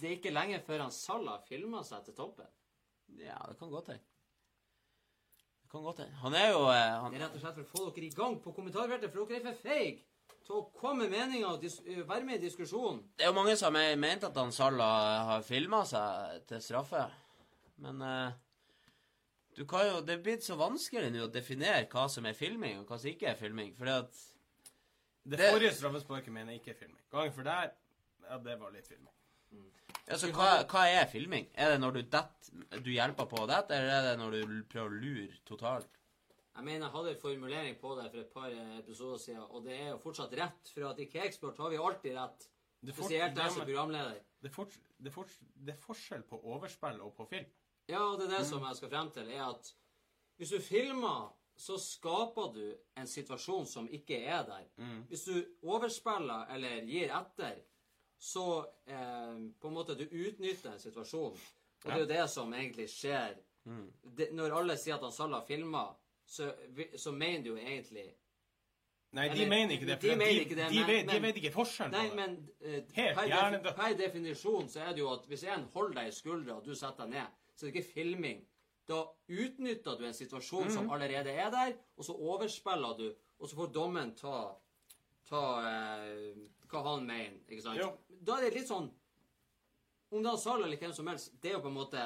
det er ikke lenge før han Salah filmer seg til toppen. Ja, det kan godt hende. Det kan godt hende. Han er jo eh, han, Det er rett og slett for å få dere i gang på kommentarfeltet, for dere er for feige til å komme med meninger og eh, være med i diskusjonen. Det er jo mange som har ment at han Salah har filma seg til straffe. Men eh, du kan jo, det er blitt så vanskelig nå å definere hva som er filming, og hva som ikke er filming. Fordi at Det, Det- forrige straffesparket mener jeg ikke er filming. Gangen for der, ja, det var litt filming. altså, hva, hva er filming? Er det når du detter, du hjelper på å dette, eller er det når du prøver å lure totalt? Jeg mener, jeg hadde en formulering på det for et par episoder siden, og det er jo fortsatt rett, for at i Kakesport har vi alltid rett. Spesielt jeg som er, programleder. det, er fort, det, er fort, det er forskjell på overspill og på film. Ja, og det er det som jeg skal frem til, er at hvis du filmer, så skaper du en situasjon som ikke er der. Hvis du overspiller eller gir etter, så eh, på en måte du utnytter en situasjon. Og det er jo det som egentlig skjer. Det, når alle sier at han Salah filmer, så, så mener de jo egentlig Nei, de Eller, mener ikke det. de de, mener ikke det, de, men- vet, de men- vet ikke forskjellen Nei, på det. men uh, Helt per, defi per definisjon så er det jo at hvis en holder deg i skuldra, og du setter deg ned, så er det ikke filming. Da utnytter du en situasjon som allerede er der, og så overspiller du, og så får dommen ta, ta eh, hva han mener. Ikke sant? Jo. Da er det litt sånn Om det er Sal eller hvem som helst, det er jo på en måte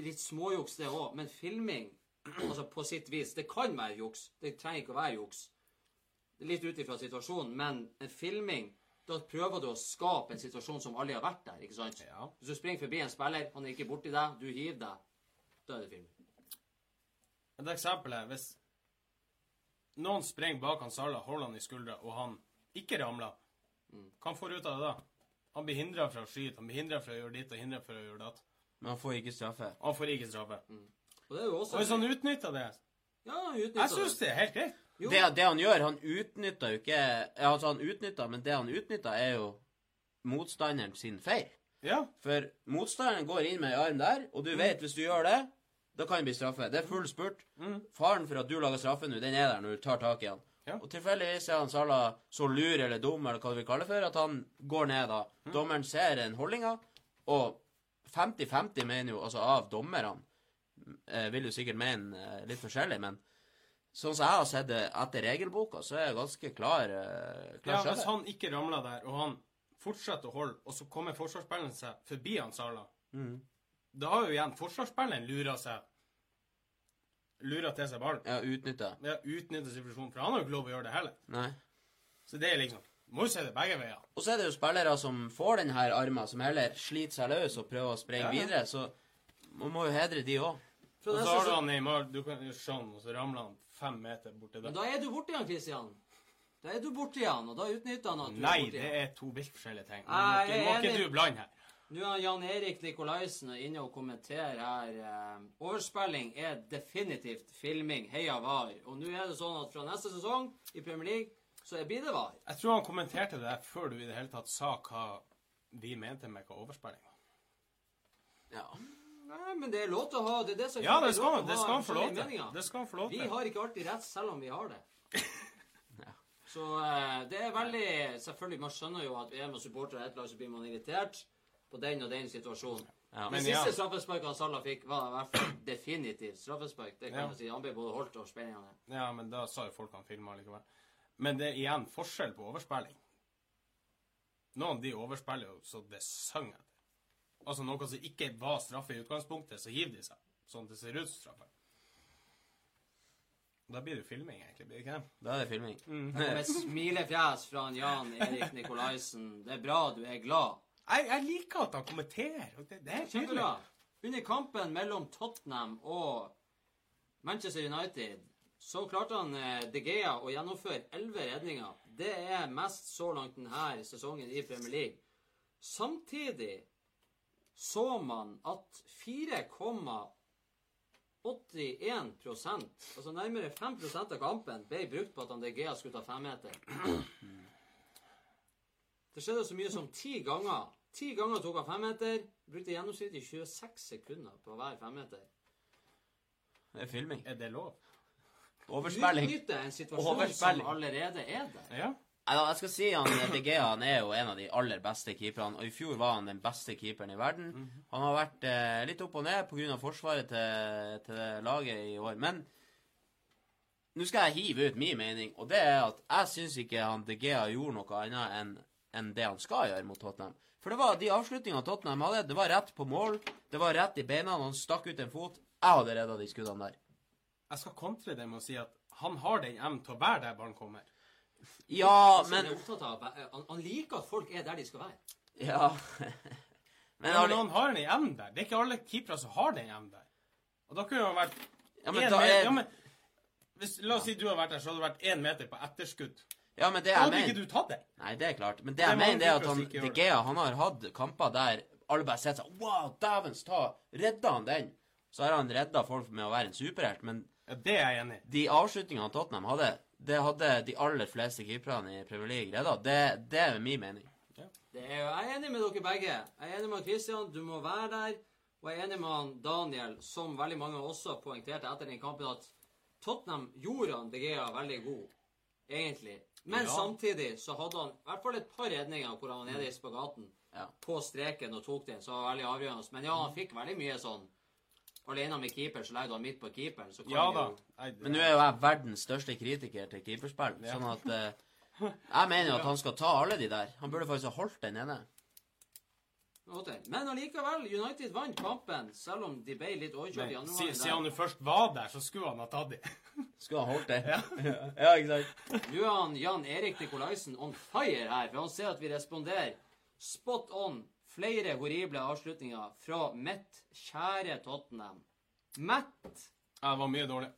litt småjuks, det òg. Men filming, altså på sitt vis, det kan være juks. Det trenger ikke å være juks. Litt ut ifra situasjonen, men en filming da prøver du å skape en situasjon som aldri har vært der. ikke sant? Ja. Hvis du springer forbi en spiller, han er ikke borti deg, du hiver deg, da er det film. Et eksempel er hvis noen springer bak han Salah, holder han i skuldra, og han ikke ramler, hva han får ut av det da? Han blir hindra fra å skyte, han blir hindra fra å gjøre ditt og hindra fra å gjøre datt. Men han får ikke straffe. Han får ikke straffe. Og det er jo også Og hvis han utnytter det Ja, han utnytter Jeg syns det er helt greit. Det, det han gjør, han utnytta jo ikke Altså, han utnytta, men det han utnytta, er jo motstanderen sin feil. Ja. For motstanderen går inn med en arm der, og du vet hvis du gjør det, da kan det bli straffe. Det er full spurt. Faren for at du lager straffe nå, den er der når du tar tak i han. Ja. Og tilfeldigvis er han Sala så lur eller dum, eller hva du vil kalle det for, at han går ned da. Dommeren ser den holdninga, og 50-50 mener jo, altså av dommerne, eh, vil jo sikkert mene eh, litt forskjellig, men sånn som jeg har sett det etter regelboka, så er jeg ganske klar, eh, klar ja hvis han ikke ramler der, og han fortsetter å holde, og så kommer forsvarsspilleren seg forbi han Salah, da har jo igjen forsvarsspilleren lura seg Lura til seg ballen. Ja, utnytta. Ja, utnytta situasjonen, for han har jo ikke lov å gjøre det heller. Nei. Så det er liksom Må jo se det begge veier. Og så er det jo spillere som får den her armen, som heller sliter seg løs og prøver å sprenge Ja, videre, så man må jo hedre de òg. Og så har du han Neymar, du kan jo sånn, og så ramler han fem meter borti Men da er du borti han, Christian. Da er du borti han, og da utnytter han at du Nei, er borti det er to vilt forskjellige ting. Nei, ikke- må ikke du blande her. Nå er Jan Erik Nikolaisen inne og kommenterer her. Eh, overspilling er definitivt filming. Heia VAR. Og nå er det sånn at fra neste sesong i Premier League så blir det VAR. Jeg tror han kommenterte det før du i det hele tatt sa hva vi mente med hva overspilling var. Ja. Nei, men det er lov til å ha Det er det som Ja, det skal til det skal han få lov til. Det skal han få lov Vi har ikke alltid rett, selv om vi har det. Så eh, det er veldig Selvfølgelig, man skjønner jo at er man supporter av ett lag, så blir man irritert på den og den situasjonen. Ja. men, Men siste ja. straffesparket Salah fikk, var i hvert fall definitivt straffespark. Det kan Ja. man si. Han ble både holdt og spennende. Ja, men da sa jo folk han filma likevel. Men det er igjen forskjell på overspilling. Noen de overspiller jo så det synger. Altså noe som ikke var straffe i utgangspunktet, så hiver de seg. Sånn det ser ut som straffe. Da blir det filming, egentlig. blir det ikke det? Da er det filming. Det kom et smilefjes fra en Jan Erik Nikolaisen. Det er bra du er glad. Jeg, jeg liker at han kommenterer. Det, det er tydelig. Kjempebra. Under kampen mellom Tottenham og Manchester United så klarte han eh, De Gea å gjennomføre elleve redninger. Det er mest så langt denne sesongen i Premier League. Samtidig så man at 4,81% altså nærmere 5% av kampen, ble brukt på at han skulle ta femmeter. Det skjedde så mye som ti ganger. Ti ganger tok han femmeter. Brukte gjennomsnittlig 26 sekunder på hver femmeter. Det er filming. Er det lov? Overspilling. Utnytte en situasjon Overspilling. som allerede er der. Ja. Jeg skal si han De Gea han er jo en av de aller beste keeperne. Og i fjor var han den beste keeperen i verden. Han har vært eh, litt opp og ned pga. forsvaret til, til laget i år. Men nå skal jeg hive ut min mening, og det er at jeg syns ikke han De Gea gjorde noe annet enn enn det han skal gjøre mot Tottenham. For det var de avslutningene Tottenham hadde, det var rett på mål, det var rett i beina, han stakk ut en fot. Jeg hadde redda de skuddene der. Jeg skal kontre det med å si at han har den evnen til å være der ballen kommer. Ja, Altså, men han, han liker at folk er der de skal være. Ja. Men, Men, han har den evnen der. Det er ikke alle keepere som har den evnen der. Og da kunne han vært Ja, men da er- ja, men, hvis, La oss si du har vært der, så hadde det vært én meter på etterskudd. Ja, men det Da jeg hadde ikke du tatt den. Nei, det er klart. Men det Det er jeg mener, det er at han, De. Gea han har hatt kamper der alle bare sitter sånn Wow, dævens ta! Redda han den? Så har han redda folk med å være en superhelt. Men Ja, det er jeg enig i. de avslutningene Tottenham hadde, det hadde de aller fleste keeperne i Premier League redda. Det, det er min mening. Det er, jeg er enig med dere begge. Jeg er enig med Christian, du må være der. Og jeg er enig med han Daniel, som veldig mange også poengterte etter den kampen, at Tottenham gjorde han De Gea veldig god, egentlig. Men Ja. samtidig så hadde han i hvert fall et par redninger hvor han var nede i spagaten Ja. på streken og tok den, så var det veldig avgjørende. Men ja, han fikk veldig mye sånn Alene med keeper, så legger du han midt på keeperen, så kan Ja du da. jo Men nå er jo jeg verdens største kritiker til keeperspill, Ja. sånn at eh, Jeg mener jo at han skal ta alle de der. Han burde faktisk ha holdt den ene. Men allikevel, United vant kampen, selv om de ble litt overkjørt i andre omgang. Siden han jo først var der, så skulle han ha tatt de. Skulle han holdt det. ja, ikke sant? Nå er han Jan Erik Nikolaisen on fire her, for han ser at vi responderer spot on. Flere horrible avslutninger fra mitt kjære Tottenham. Matt. Jeg var mye dårlig.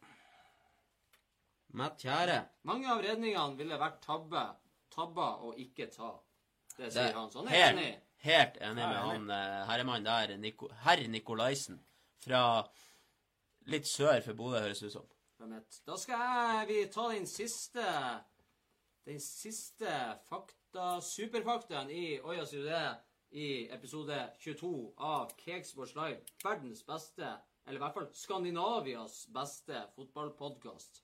Matt Kjære. Mange av redningene ville vært tabbe, tabba og ikke ta. Det sier Det- han. Så han er helt, enig. helt enig med han eh, herremannen der, Nico, herr Nikolaisen. Fra litt sør for Bodø, høres det ut som. Da skal jeg, vi ta den siste Den siste fakta, superfaktaen i Oja sier du det, i episode 22 av Cakesports Live. Verdens beste, eller i hvert fall Skandinavias beste fotballpodkast.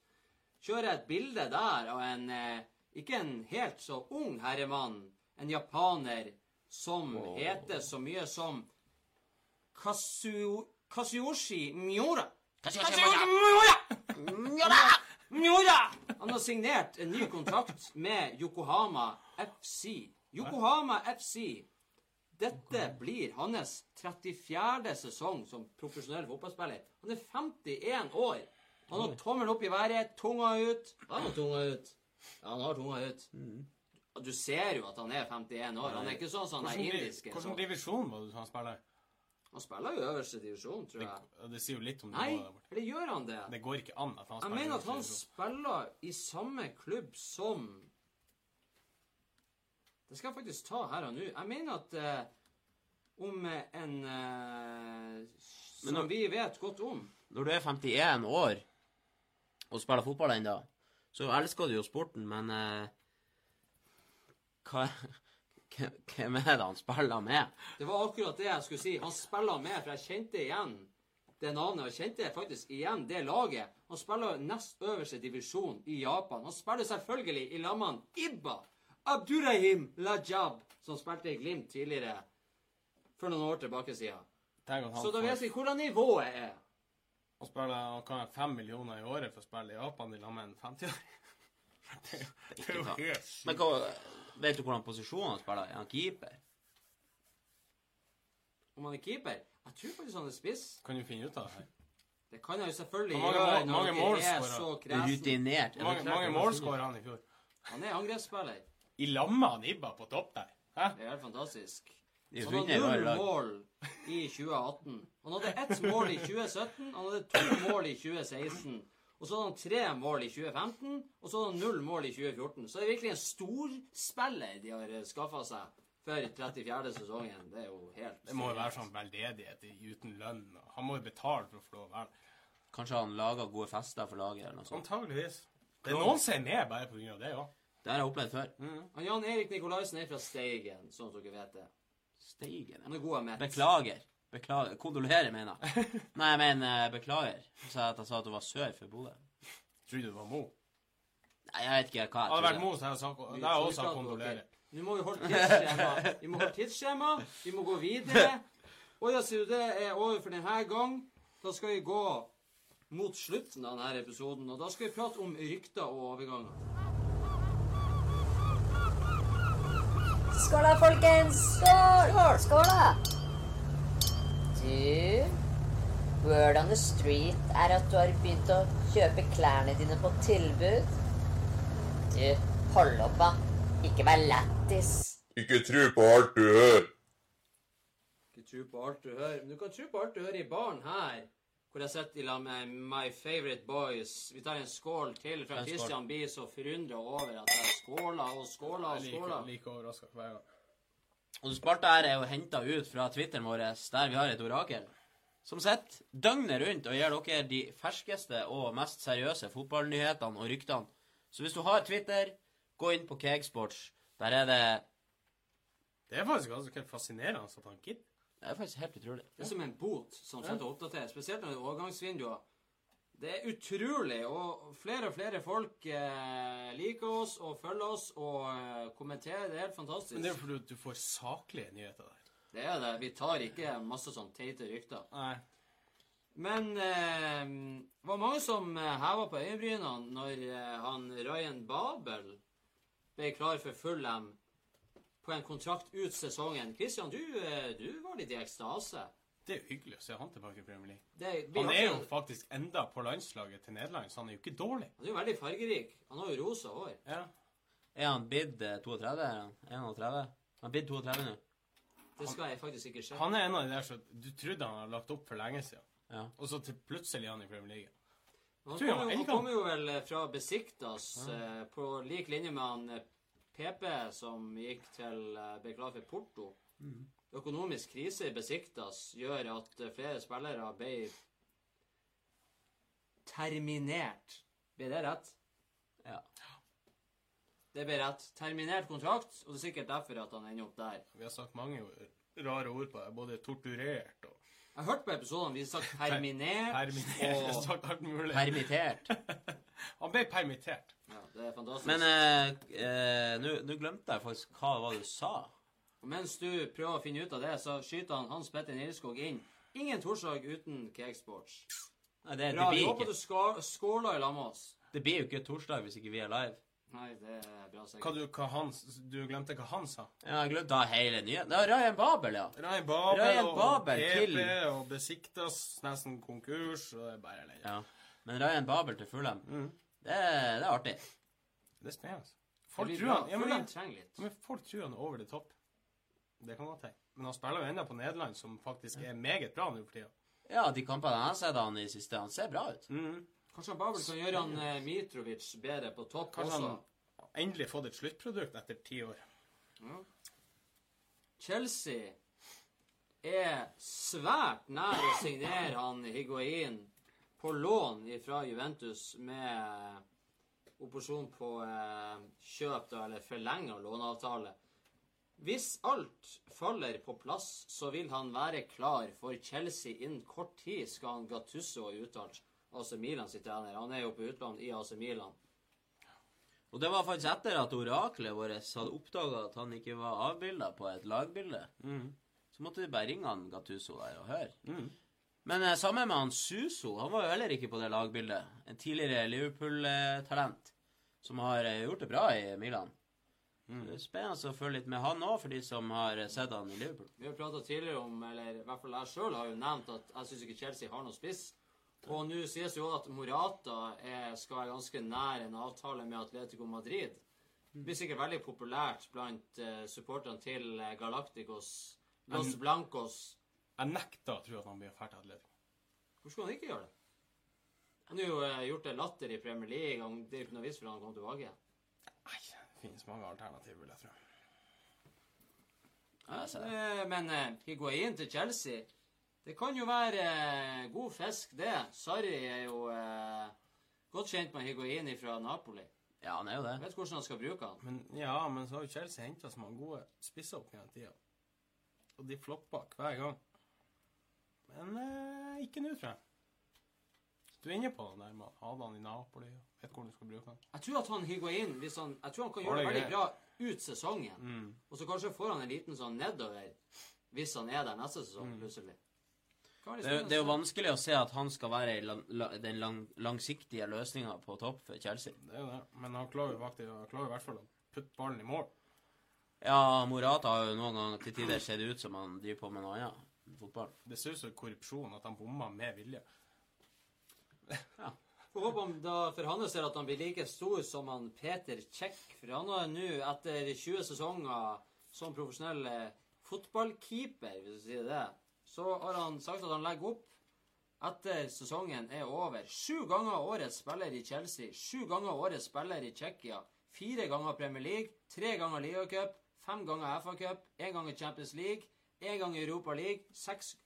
Kjører et bilde der av en eh, ikke en helt så ung herremann, en japaner som heter så mye som Kasu, Kasuyoshi Miura. Miura! Han har signert en ny kontrakt med Yokohama FC. Yokohama FC. Dette blir hans 34. sesong som profesjonell fotballspiller. Han er 51 år. Han har tommelen opp i været, tunga ut. Han har tunga ut. Ja, han har tunga ut. Ja, Du ser jo at han er 51 år. Han er ikke sånn som han er indisk. indiske. hvilken divisjon var det han spiller? Han spiller jo øverste divisjon, tror jeg. Det, det sier jo litt om Nei, det eller gjør han det? Det går ikke an at han Jeg mener at han spiller i samme klubb som Det skal jeg faktisk ta her og nå. Jeg mener at eh, om eh, en eh, som når- vi vet godt om. Når du er 51 år og spiller fotball ennå, så elsker du jo sporten, men eh, hva, Hvem er det han spiller med? Det var akkurat det jeg skulle si. Han spiller med, for jeg kjente igjen det navnet. Og kjente faktisk igjen det laget. Han spiller nest øverste divisjon i Japan. Han spiller selvfølgelig i lammene Ibba. Abdurrahim Lajab, som spilte i Glimt tidligere. For noen år tilbake siden. Tenk han Så da vet vi hvordan nivået er. Han spiller han kan ha fem millioner i året for å spille i Japan i lag med en 50-åring. Det er jo- det er jo sant. helt sykt. Men hva, vet du hvordan posisjon han spiller? Er han keeper? Om han er keeper Jeg tror faktisk han er spiss. Kan du finne ut av det her? Det kan jeg jo selvfølgelig mange gjøre når mange dere er så kresen. Rutinert. Mange, mange det mål var han i fjor? Han er angrepsspiller. I lamma han Ibba på topp der. Hæ? Det er helt fantastisk. Så Han hadde i null mål i 2018. Han hadde ett mål i 2017, han hadde to mål i 2016. Og så hadde han tre mål i 2015, og så hadde han null mål i 2014. Så det er virkelig en storspiller de har skaffa seg for 34. sesongen. Det er jo helt Det må jo være sånn veldedighet uten lønn. Han må jo betale for å få lov å være. Kanskje han lager gode fester for laget eller noe sånt. Antageligvis. Det er noen som er med bare pga. det òg. Det har jeg opplevd før. Han Jan Erik Nikolaisen er fra Steigen, sånn at dere vet det. Steigen. Han er god av mett. Beklager. Beklager. Kondolerer, mener jeg. Nei, jeg mener eh, beklager. Jeg sa at jeg sa at du var sør for Bodø. Trodde det var Mo. Nei, jeg vet ikke hva Hadde det hadde vært. Mo, så hadde jeg sagt det har jeg også sagt kondolerer. Nå må vi holde tidsskjema. Vi må holde tidsskjema. Vi må gå videre. Og ja, sier du det er over for denne gang. Da skal vi gå mot slutten av denne episoden, og da skal vi prate om rykter og overganger. Skål da, folkens! Skål! Skål, da! Du, word on the street er at du har begynt å kjøpe klærne dine på tilbud. Du, hold opp, da. Ikke vær lættis. Ikke tro på alt du hører. Ikke tro på alt du hører. Men du kan tro på alt du hører i baren her. Hvor jeg sitter sammen med My Favorite Boys. Vi tar en skål til for. Christian blir så forundra over at jeg skåler og skåler og Jeg skåler. like overraska hver gang. Og Sparta her er jo henta ut fra Twitteren vår, der vi har et orakel. Som sitter døgnet rundt og gir dere de ferskeste og mest seriøse fotballnyhetene og ryktene. Så hvis du har Twitter, gå inn på Cakesports. Der er det Det er faktisk ganske fascinerende at han gidder. Det er faktisk helt utrolig. Det er som en bot som sitter og oppdaterer, spesielt når det er overgangsvinduer. Det er utrolig, og flere og flere folk eh, liker oss og følger oss og eh, kommenterer. Det er helt fantastisk. Men det er fordi du får saklige nyheter der. Det er det. Vi tar ikke masse sånn teite rykter. Nei. Men eh, det var mange som eh, heva på øyenbrynene når eh, han Ryan Babel ble klar for Fulham på en kontrakt ut sesongen. Christian, du, eh, du var litt i ekstase. Det er jo hyggelig å se han tilbake i Premier League. Det blir Han er jo faktisk enda på landslaget til Nederland, så han er jo ikke dårlig. Han er jo veldig fargerik. Han har jo rosa hår. Ja. Er han bid eh, 32? Er han 31? Han er blitt 32 nå. Det skal jeg faktisk ikke se. Han er en av de der som du trodde han hadde lagt opp for lenge siden. Ja. Og så til plutselig er han i Premier League. Han kommer jo, han kommer jo vel eh, fra Besiktas eh, på lik linje med han eh, PP som gikk til eh, ble for Porto. Mm. Økonomisk krise i Besiktas gjør at eh, flere spillere ble terminert. Ble det rett? ja. Det ble rett. Terminert kontrakt, og det er sikkert derfor at han ender opp der. Vi har sagt mange rare ord på det. Både torturert og Jeg har hørt på episodene vi har sagt terminert, permittert. Og sagt alt mulig. Permittert. Han ble permittert. ja, Det er fantastisk. Men eh, eh, nå glemte jeg faktisk hva det var du sa. Og mens du prøver å finne ut av det, så skyter han Hans Petter Nilskog inn. Ingen torsdag uten Cakesports. Nei, det, det, Bra. Vi blir håper du skåler i lag med oss. det blir jo ikke torsdag hvis ikke vi er live. Nei, det er bra Hva sikkert. du, hva han, du glemte hva han sa? Ja, jeg glemte hele nyheten. Det var Ryan Babel, ja. Ryan Babel, Ryan og Babel PP til- og Besiktas nesten konkurs, og det er bare elendig. ja. Men Ryan Babel til Fulham, Mm. det, det er artig. Det er spennende. Folk tror han, ja, men, men folk tror han er over det topp. Det kan godt hende. Men han spiller jo ennå på Nederland, som faktisk er meget bra nå for tida. Ja, de kampene jeg har sett han i siste, han ser bra ut. Mm. Kanskje han Babel kan gjøre han eh, Mitrovic bedre på topp Kanskje også. han endelig fått et sluttprodukt etter ti år. Chelsea er svært nær å signere han Higuain på lån fra Juventus med opposjon på eh, kjøp da, eller forlenga låneavtale. Hvis alt faller på plass, så vil han være klar for Chelsea innen kort tid, skal han Gattusso ha uttalt. AC Milan sin trener. Han er jo på utlandet i AC Milan. Og det var faktisk etter at oraklet vårt hadde oppdaga at han ikke var avbilda på et lagbilde. Så måtte de bare ringe han Gattuso der og høre. Men eh, sammen med han Suso, han var jo heller ikke på det lagbildet. En tidligere Liverpool-talent som har eh, gjort det bra i Milan. Mm. Det er spennende å følge litt med han òg, for de som har eh, sett han i Liverpool. Vi har prata tidligere om, eller i hvert fall jeg sjøl har jo nevnt at jeg syns ikke Chelsea har noen spiss. Og nå sies jo at Morata er, skal være ganske nær en avtale med Atletico Madrid. Det blir sikkert veldig populært blant uh, supporterne til eh, Galacticos, Los Blancos. Jeg nekter å tro at han blir ferdig Atletico. Hvorfor skulle han ikke gjøre det? Han har jo eh, gjort det latter i Premier League. Og det er jo ikke noe vits for han å komme tilbake. Nei, det finnes mange alternativer, vil jeg tro. Altså. så. Eh, Men uh, Higuain til Chelsea Det kan jo være eh, god fisk, det. Sarri er jo eh, godt kjent med Higuain fra Napoli. Ja, han er jo det. Vet hvordan han skal bruke han. Men ja, men så har jo Chelsea henta så mange gode spisser opp gjennom tida. Og de flopper hver gang. Men eh, ikke nå, tror jeg. Du er inne på det der med å ha han i Napoli og vet hvordan du skal bruke han. Jeg tror at han Higuain hvis han, Jeg tror han kan gjøre det veldig bra ut sesongen. Og så kanskje får han en liten sånn nedover hvis han er der neste sesong plutselig. Kan være Det, er jo- det er jo vanskelig å se at han skal være lang, la, den lang, langsiktige løsninga på topp for Chelsea. Det er jo det. Men han klarer jo faktisk han klarer i hvert fall å putte ballen i mål. Ja, Morata har jo noen ganger til tider sett ut som han driver på med noe annet. enn Fotball. Det ser ut som korrupsjon at han bomma med vilje. Får håpe om da for hans del at han blir like stor som han Peter Cech. For han har nå, etter 20 sesonger som profesjonell fotballkeeper, hvis du sier det, så har han sagt at han legger opp etter sesongen er over. Sju ganger årets spiller i Chelsea, sju ganger årets spiller i Tsjekkia, fire ganger Premier League, tre ganger Ligacup, fem ganger FA-cup, én gang i Champions League, én gang i Europa League, seks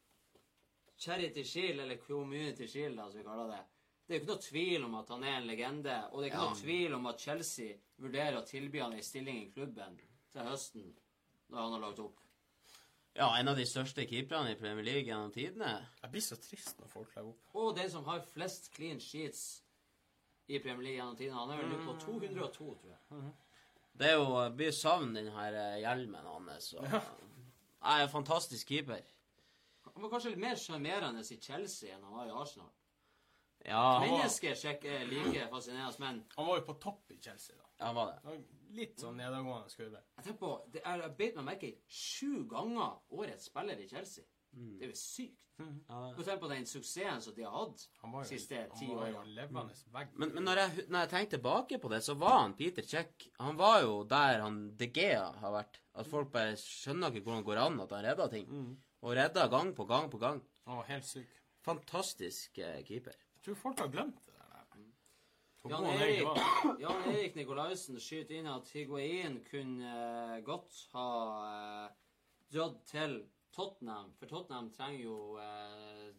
Charity Shield, eller Community Shield, som vi kaller det. Det er jo ikke noe tvil om at han er en legende, og det er ikke noe tvil om at Chelsea vurderer å tilby han en stilling i klubben til høsten, når han har lagt opp. Ja, en av de største keeperne i Premier League gjennom tidene. Jeg blir så trist når folk legger opp. Og den som har flest clean sheets i Premier League gjennom tidene, Han er vel nå på 202, tror jeg. Det er jo blir savn den her eh, hjelmen hans. Og, er en fantastisk keeper. Han var kanskje litt mer sjarmerende i Chelsea enn han var i Arsenal. Ja, Mennesker var... er like fascinerende, men Han var jo på topp i Chelsea, da. han var det. Litt sånn nedadgående kurve. jeg tenker på, det er, jeg beit meg merke i sju ganger årets spiller i Chelsea. Mm. Det er jo sykt. Ja, Må tenke på den suksessen som de har hatt de siste ti han var jo årene. vegg. Men, men når, jeg, når jeg tenker tilbake på det, så var han Peter Check Han var jo der han De Gea har vært. At folk bare skjønner ikke hvordan det går an at han redda ting. Og redda gang på gang på gang. Han var helt syk. Fantastisk eh, keeper. Jeg tror folk har glemt det Jan han. Erik, Jan Erik Nikolaisen skyter inn at Higuain kunne eh, godt ha uh, dratt til Tottenham, for Tottenham trenger jo eh,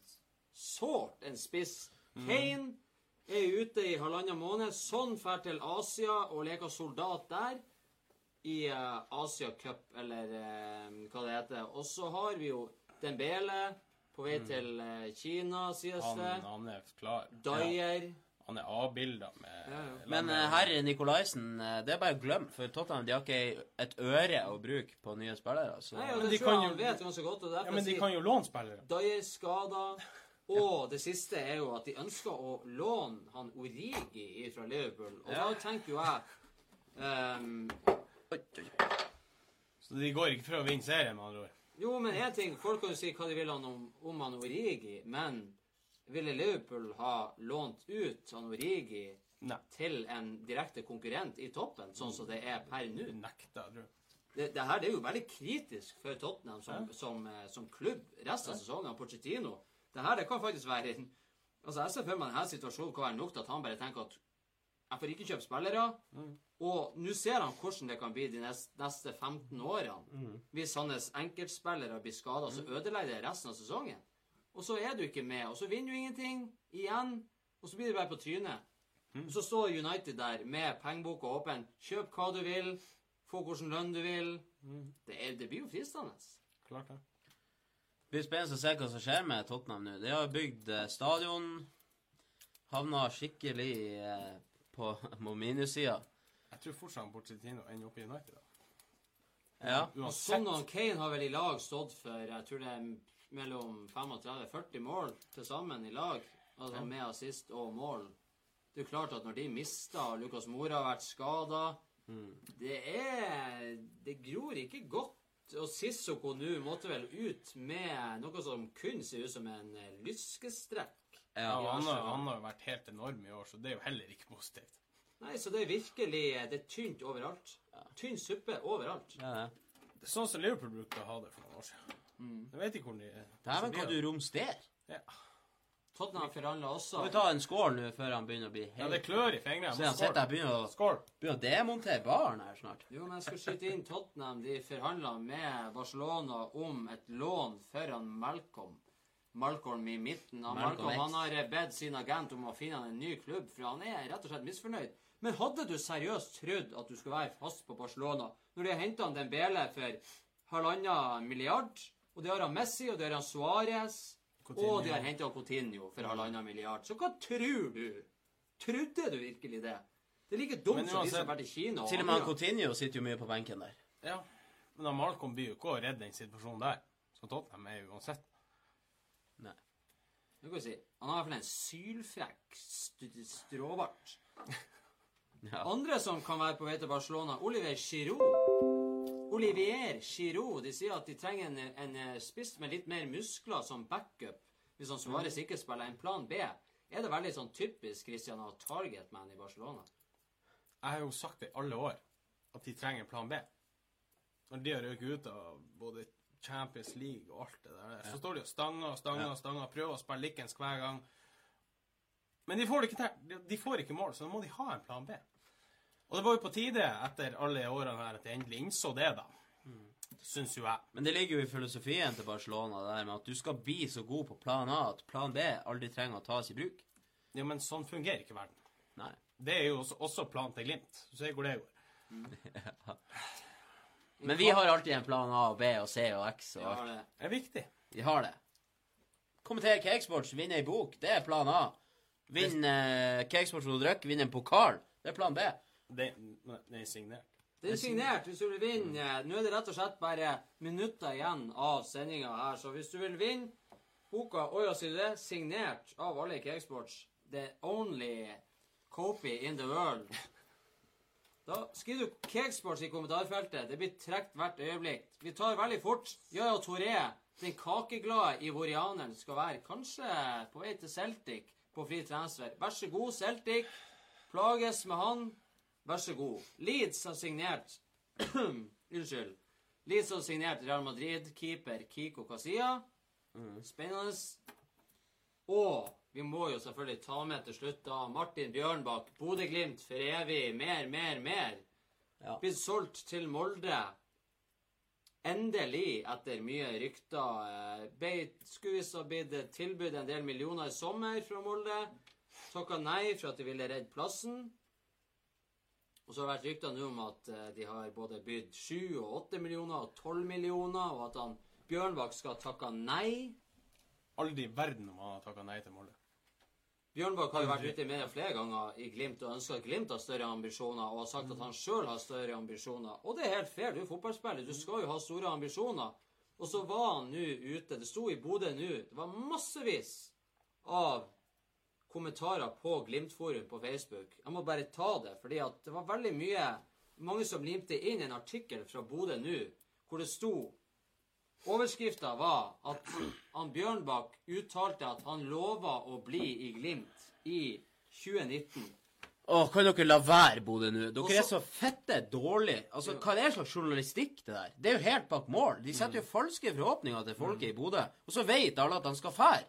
sårt en spiss. Kane er ute i halvannen måned. Sånn drar til Asia og leker soldat der. I eh, Asia Cup, eller eh, hva det heter. Og så har vi jo Dembele på vei til eh, Kina, sies Han, det. han er klar. Dyer. Han er avbilda med Ja, ja. Men eh, herr Nikolaisen, eh, det er bare å glemme. For Tottenham de har ikke et øre å bruke på nye spillere. Så Nei, og Men det de tror jeg kan han jo- vet ganske godt. Og Ja, men de kan jo låne spillere. Dyer skada. Og det siste er jo at de ønsker å låne han Origi fra Liverpool. Og da tenker jo jeg um, Så de går ikke for å vinne serien, med andre ord. Jo, men én ting Folk kan jo si hva de vil om, om han Origi, men ville Liverpool ha lånt ut Anorigi Nei. til en direkte konkurrent i toppen, sånn som det er per nå? Nekta, tror jeg. det, det her det er jo veldig kritisk for Tottenham som, som, eh, som klubb resten av sesongen. Pochettino. Det her det kan faktisk være en- Altså Jeg ser for meg denne situasjonen kan være nok til at han bare tenker at Jeg får ikke kjøpt spillere. Og nå ser han hvordan det kan bli de neste, neste 15 årene. Hvis hans enkeltspillere blir skada, så ødelegger det resten av sesongen. Og så er du ikke med, og så vinner du ingenting igjen. Og så blir det bare på trynet. Og så står United der med pengeboka åpen. Kjøp hva du vil. Få hvilken lønn du vil. Det, er, det blir jo fristende. Klart det. Det blir spennende å se hva som skjer med Tottenham nå. De har bygd eh, stadion. Havna skikkelig eh, på, på minussida. Jeg tror fortsatt Pochettino ender opp i United. da. Ja. Og sånn og Kane har vel i lag stått for jeg tror det er mellom 35-40 mål til sammen i lag. Altså med assist og mål. Det er klart at når de mister, og Lucas Mora har vært skada Det er Det gror ikke godt. Og Sissoko nå måtte vel ut med noe som kun ser ut som en eh, lyskestrekk. Ja, og han, har, han har jo vært helt enorm i år, så det er jo heller ikke positivt. Nei, så det er virkelig Det er tynt overalt. Tynn suppe overalt. ja, ja. Det er sånn som Liverpool brukte å ha det for noen år siden. Jeg vet ikke hvor de Dæven, hva du romsterer. Ja. Tottenham forhandler også Må vi ta en skål nå før han begynner å bli ja, det klør i fingrene. Så han sitter her begynner å, Skål. begynner å demontere baren her snart. Jo, men jeg skal skyte inn Tottenham. De forhandler med Barcelona om et lån foran Malcolm. Malcolm i midten. Og Malcolm Malcolm han har bedt sin agent om å finne han en ny klubb, for han er rett og slett misfornøyd. Men hadde du seriøst trodd at du skulle være fast på Barcelona når de har henta Dembele for halvannen milliard, og det har han Messi, og det har han Suárez, og de har henta Coutinho for halvannen milliard, så hva tror du? Trodde du virkelig det? Det er like dumt Men som de som har vært i Kina. og Til og med han. Coutinho sitter jo mye på benken der. Ja. Men han Malcolm blir jo ikke å redde den situasjonen der. Så Tottenham er jo uansett. Nei. Du kan si. Han har i hvert fall en sylfrekk stråbart. Ja. Andre som kan være på vei til Barcelona, Oliver Giroud. Olivier Giroud. De sier at de trenger en, en eh, spiss med litt mer muskler som backup hvis han Suárez ikke spiller en plan B. Er det veldig sånn typisk Christian å target man i Barcelona? Jeg har jo sagt det i alle år, at de trenger plan B. Når de har røket ut av både Champions League og alt det der, så står de og stanger og stanger og stanger, prøver å spille likens hver gang. Men de får ikke De får ikke mål, så da må de ha en plan B. Og det var jo på tide, etter alle årene her, at jeg endelig innså det, da. Syns jo jeg. Men det ligger jo i filosofien til Barcelona det der med at du skal bli så god på plan A at plan B aldri trenger å tas i bruk. Ja, men sånn fungerer ikke verden. Nei. Det er jo også, også plan til Glimt. Du ser hvor det går. Men vi har alltid en plan A og B og C og X og Ja, alt. det. Det er viktig. Vi har det. Kommenter Cakesports, vinne ei bok. Det er plan A. Vinn eh, Cakesports og drikk, vinn en pokal. Det er plan B. Det er signert. Det er signert hvis du vil vinne. Nå er det rett og slett bare minutter igjen av sendinga her, så hvis du vil vinne boka sier det? Signert av alle i Cakesports. The only copy in the world. Da skriver du Cakesports i kommentarfeltet. Det blir trukket hvert øyeblikk. Vi tar veldig fort. Yaya Toré, den kakeglade ivorianeren, skal være kanskje på vei til Celtic på fri transfer. Vær så god, Celtic. Plages med han. Vær så god. Leeds har signert Unnskyld. Leeds har signert Real Madrid-keeper Kiko Casilla. Spennende. Og vi må jo selvfølgelig ta med til slutt da Martin Bjørnbakk, Bodø-Glimt for evig, mer, mer, mer. Ja. Blitt solgt til Molde. Endelig, etter mye rykter, eh, ble, skulle visst ha blitt tilbudt en del millioner i sommer fra Molde. Takka nei for at de ville redde plassen. Og så har det vært rykter nå om at eh, de har både bydd 7 og 8 millioner og 12 millioner, og at han Bjørnbakk skal ha takka nei. Aldri i verden om han har takka nei til Molde. Bjørnbakk har jo vært ute i media flere ganger i Glimt og ønska at Glimt har større ambisjoner, og har sagt at han sjøl har større ambisjoner. Og det er helt fair, du er fotballspiller, du skal jo ha store ambisjoner. Og så var han nå ute, det sto i Bodø nå, det var massevis av kommentarer på Glimt-forum på Facebook. Jeg må bare ta det, fordi at det var veldig mye Mange som limte inn en artikkel fra Bodø nå, hvor det sto Overskrifta var at han Bjørnbakk uttalte at han lova å bli i Glimt i 2019. Å, kan dere la være, Bodø, nå? Dere Også- er så fette dårlige. Altså, Hva er det slags journalistikk, det der? Det er jo helt bak mål. De setter jo falske forhåpninger til folket i Bodø, og så vet alle at han skal fære.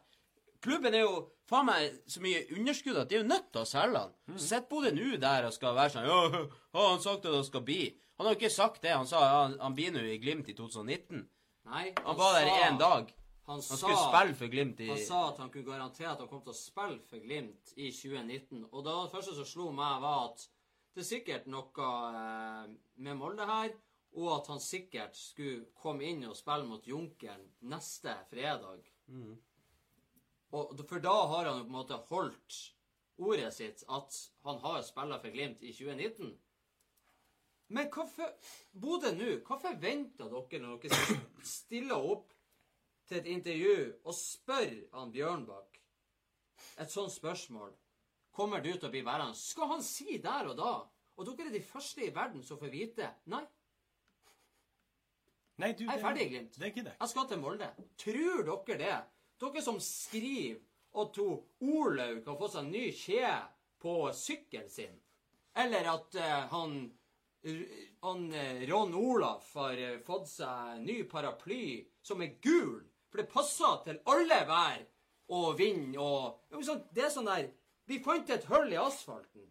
Klubben er jo faen meg så mye underskudd at de er jo nødt til å selge han. Mm. Så sitter Bodø nå der og skal være sånn Ja, har han sagt at han skal bli? Han har jo ikke sagt det. Han sa ja, han, blir nå i Glimt i 2019. Nei, Han han var der i én dag. Han, Han sa, skulle spille for Glimt i han sa at han kunne garantere at han kom til å spille for Glimt i 2019. Og da det første som slo meg, var at det er sikkert noe eh, med Molde her, og at han sikkert skulle komme inn og spille mot Junkeren neste fredag. Og, for da har han jo på en måte holdt ordet sitt, at han har spilla for Glimt i 2019. Men hvorfor Bodø nå, hva forventer dere når dere stiller opp til et intervju og spør han Bjørnbakk et sånt spørsmål? Kommer du til å bli værende? Skal han si der og da? Og dere er de første i verden som får vite Nei, Nei, du, jeg er ferdig i Glimt. Det er ikke det. Jeg skal til Molde. Tror dere det? Dere som skriver at Olaug har fått seg en ny kje på sykkelen sin. Eller at uh, han, han eh, Ron Olaf har eh, fått seg ny paraply som er gul. For det passer til alle vær og vind og sånn, Det er sånn der Vi fant et hull i asfalten.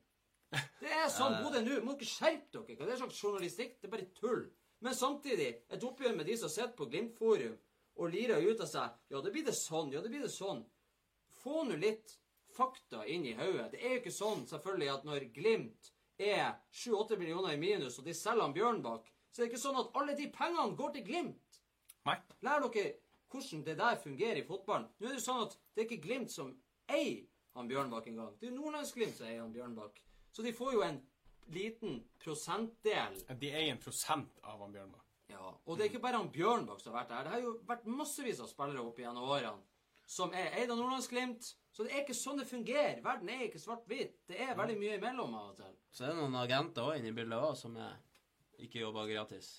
Det er sånn Bodø nå. Må dere skjerpe dere. Hva er det slags journalistikk? Det er bare tull. Men samtidig, et oppgjør med de som sitter på Glimt-forum og lirer ut av seg Ja, det blir det sånn. Ja, det blir det sånn. Få nå litt fakta inn i hodet. Det er jo ikke sånn, selvfølgelig, at når Glimt er 7-8 millioner i minus, og de selger han Bjørnbakk, så er det ikke sånn at alle de pengene går til Glimt. Nei. Lær dere hvordan det der fungerer i fotballen. Nå er det jo sånn at det er ikke Glimt som eier han Bjørnbakk engang. Det er Nordlandsglimt som eier han Bjørnbakk. Så de får jo en liten prosentdel. De eier en prosent av han Bjørnbakk. Ja, Og det er ikke bare han Bjørnbakk som har vært der. Det har jo vært massevis av spillere opp gjennom årene som er eid av Nordlandsglimt. Så det er ikke sånn det fungerer. Verden er ikke svart-hvitt. Det er veldig mye imellom av og til. Så er det noen agenter også inne i bildet også, som er, ikke jobber gratis.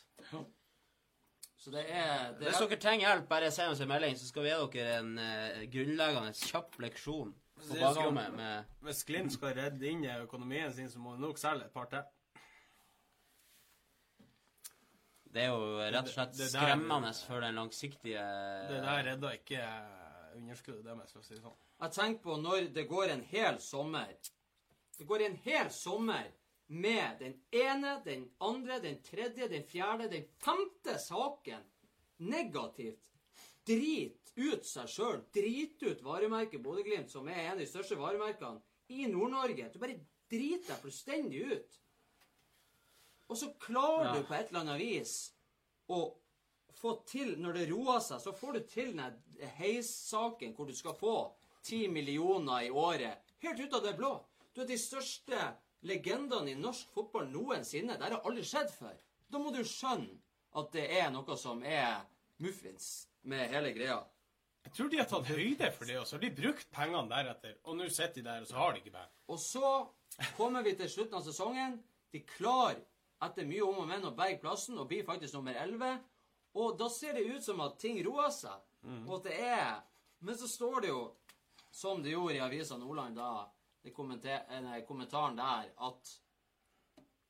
Så det er, det Hvis er dere trenger hjelp, bare send oss en melding, så skal vi gi dere en uh, grunnleggende kjapp leksjon på bakrommet. er sånn- med Hvis Glimt skal redde inn i økonomien sin, så må de nok selge et par til. Det er jo rett og slett Det- det der- skremmende for den langsiktige Det der redda ikke underskuddet deres, for å si det sånn. Jeg tenker på når det går en hel sommer. Det går en hel sommer med den ene, den andre, den tredje, den fjerde, den femte saken negativt. Drit ut seg sjøl. Drit ut varemerket Bodø-Glimt, som er en av de største varemerkene i Nord-Norge. Du bare driter deg fullstendig ut. Og så klarer du på et eller annet vis å få til, når det roer seg, så får du til den heissaken hvor du skal få ti millioner i året. Helt ut av det blå. Du er de største legendene i norsk fotball noensinne. Det har aldri skjedd før. Da må du skjønne at det er noe som er muffins med hele greia. Jeg tror de har tatt høyde for det, og så har de brukt pengene deretter. Og nå sitter de der, og så har de ikke penger. Og så kommer vi til slutten av sesongen. De klarer etter mye om og men å berge plassen og blir faktisk nummer 11. Og da ser det ut som at ting roer seg. Og at det er Men så står det jo, som det gjorde i Avisa Nordland da, i eh, nei, kommentaren der, at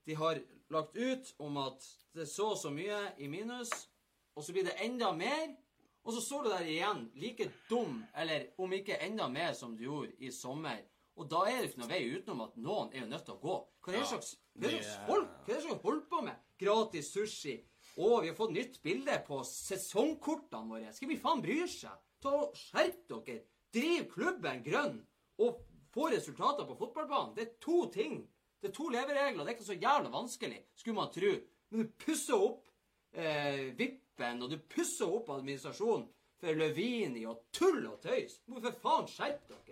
de har lagt ut om at det så så mye i minus, og så blir det enda mer. Og så står du der igjen, like dum, eller om ikke enda mer, som du gjorde i sommer. Og da er det ikke noe vei utenom at noen er jo nødt til å gå. Hva er det slags, hva er det slags folk? Hva er det slags holder på med? Gratis sushi. Å, vi har fått nytt bilde på sesongkortene våre. Skal vi faen bry seg? Ta og Skjerp dere. Driv klubben grønn. Og få resultater på fotballbanen. Det er to ting. Det er to leveregler. Det er ikke så jævla vanskelig, skulle man tro. Men du pusser opp eh, vippen, og du pusser opp administrasjonen for Løvini og tull og tøys. Hvorfor faen skjerpe dere.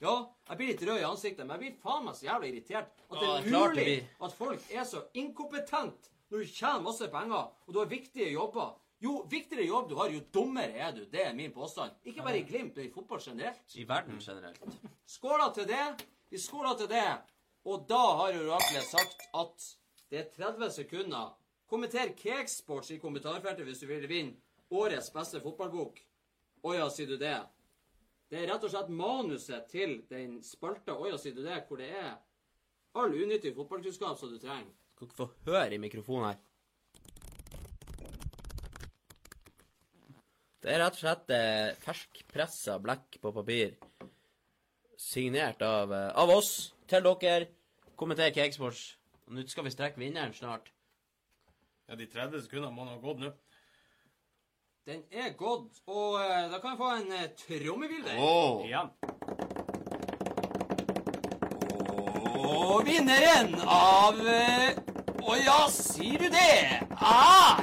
Ja, jeg blir litt rød i ansiktet, men jeg blir faen meg så jævla irritert. At det Ja, er det mulig at folk er så inkompetent når du tjener masse penger, og du har viktige jobber. Jo viktigere jobb du har, jo dummere er du. Det er min påstand. Ikke bare i Glimt, men i fotball generelt. I verden generelt. Skåla til det. Vi skåla til det. Og da har oraklet sagt at det er 30 sekunder. Kommenter Cakesports i kommentarfeltet hvis du vil vinne årets beste fotballbok. Å ja, sier du det? Det er rett og slett manuset til den spalta Å ja, sier du det? Hvor det er all unyttig fotballkunnskap som du trenger. Skal ikke få høre i mikrofonen her. Det er rett og slett eh, ferskpressa blekk på papir. Signert av, eh, av oss til dere. Kommenter Cakesports. Nå skal vi strekke vinneren snart. Ja, de 30 sekundene må nå ha gått nå. Den er gått, og eh, da kan jeg få en uh, trommevirvel. Oh. Ja. Og vinneren av eh, Å ja, sier du det? Er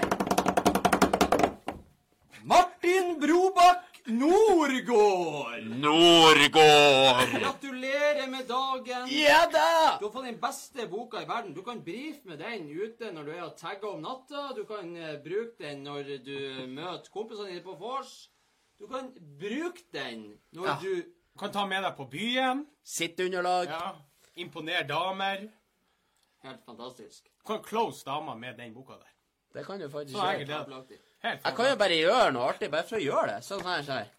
Martin Brobakk Nordgård. Nordgård! Gratulerer med dagen. Ja da! Du har fått den beste boka i verden. Du kan brife med den ute når du er og tagger om natta. Du kan eh, bruke den når du møter kompisene dine på vors. Du kan bruke den når Ja. du Kan ta med deg på byen. Sitteunderlag. Ja. Imponere damer. Helt fantastisk. Du Kan close damer med den boka der. Det kan du faktisk gjøre. Jeg kan jo bare gjøre noe artig bare for å gjøre det. Sånn her, sånn her.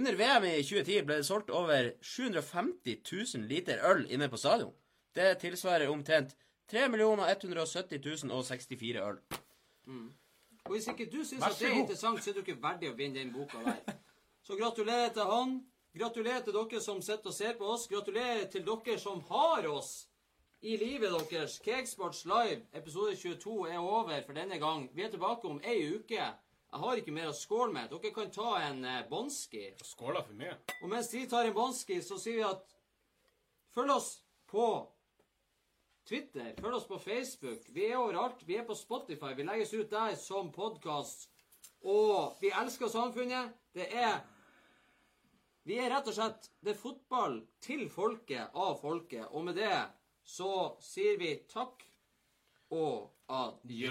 Under VM i 2010 ble det solgt over 750 000 liter øl inne på stadion. Det tilsvarer omtrent 3 170 064 øl. Og hvis ikke du syns at det er interessant, så er du ikke verdig å vinne den boka der. Så gratulerer til han. Gratulerer til dere som sitter og ser på oss. Gratulerer til dere som har oss i livet deres. Cakesports Live episode 22 er over for denne gang. Vi er tilbake om ei uke. Jeg har ikke mer å skåle med. Dere kan ta en eh, Bonski. Skåla for mye. Og mens de tar en Bonski, så sier vi at følg oss på Twitter, følg oss på Facebook. Vi er overalt. Vi er på Spotify. Vi legges ut der som podkast. Og vi elsker samfunnet. Det er Vi er rett og slett Det er fotball til folket, av folket. Og med det så sier vi takk og adjø.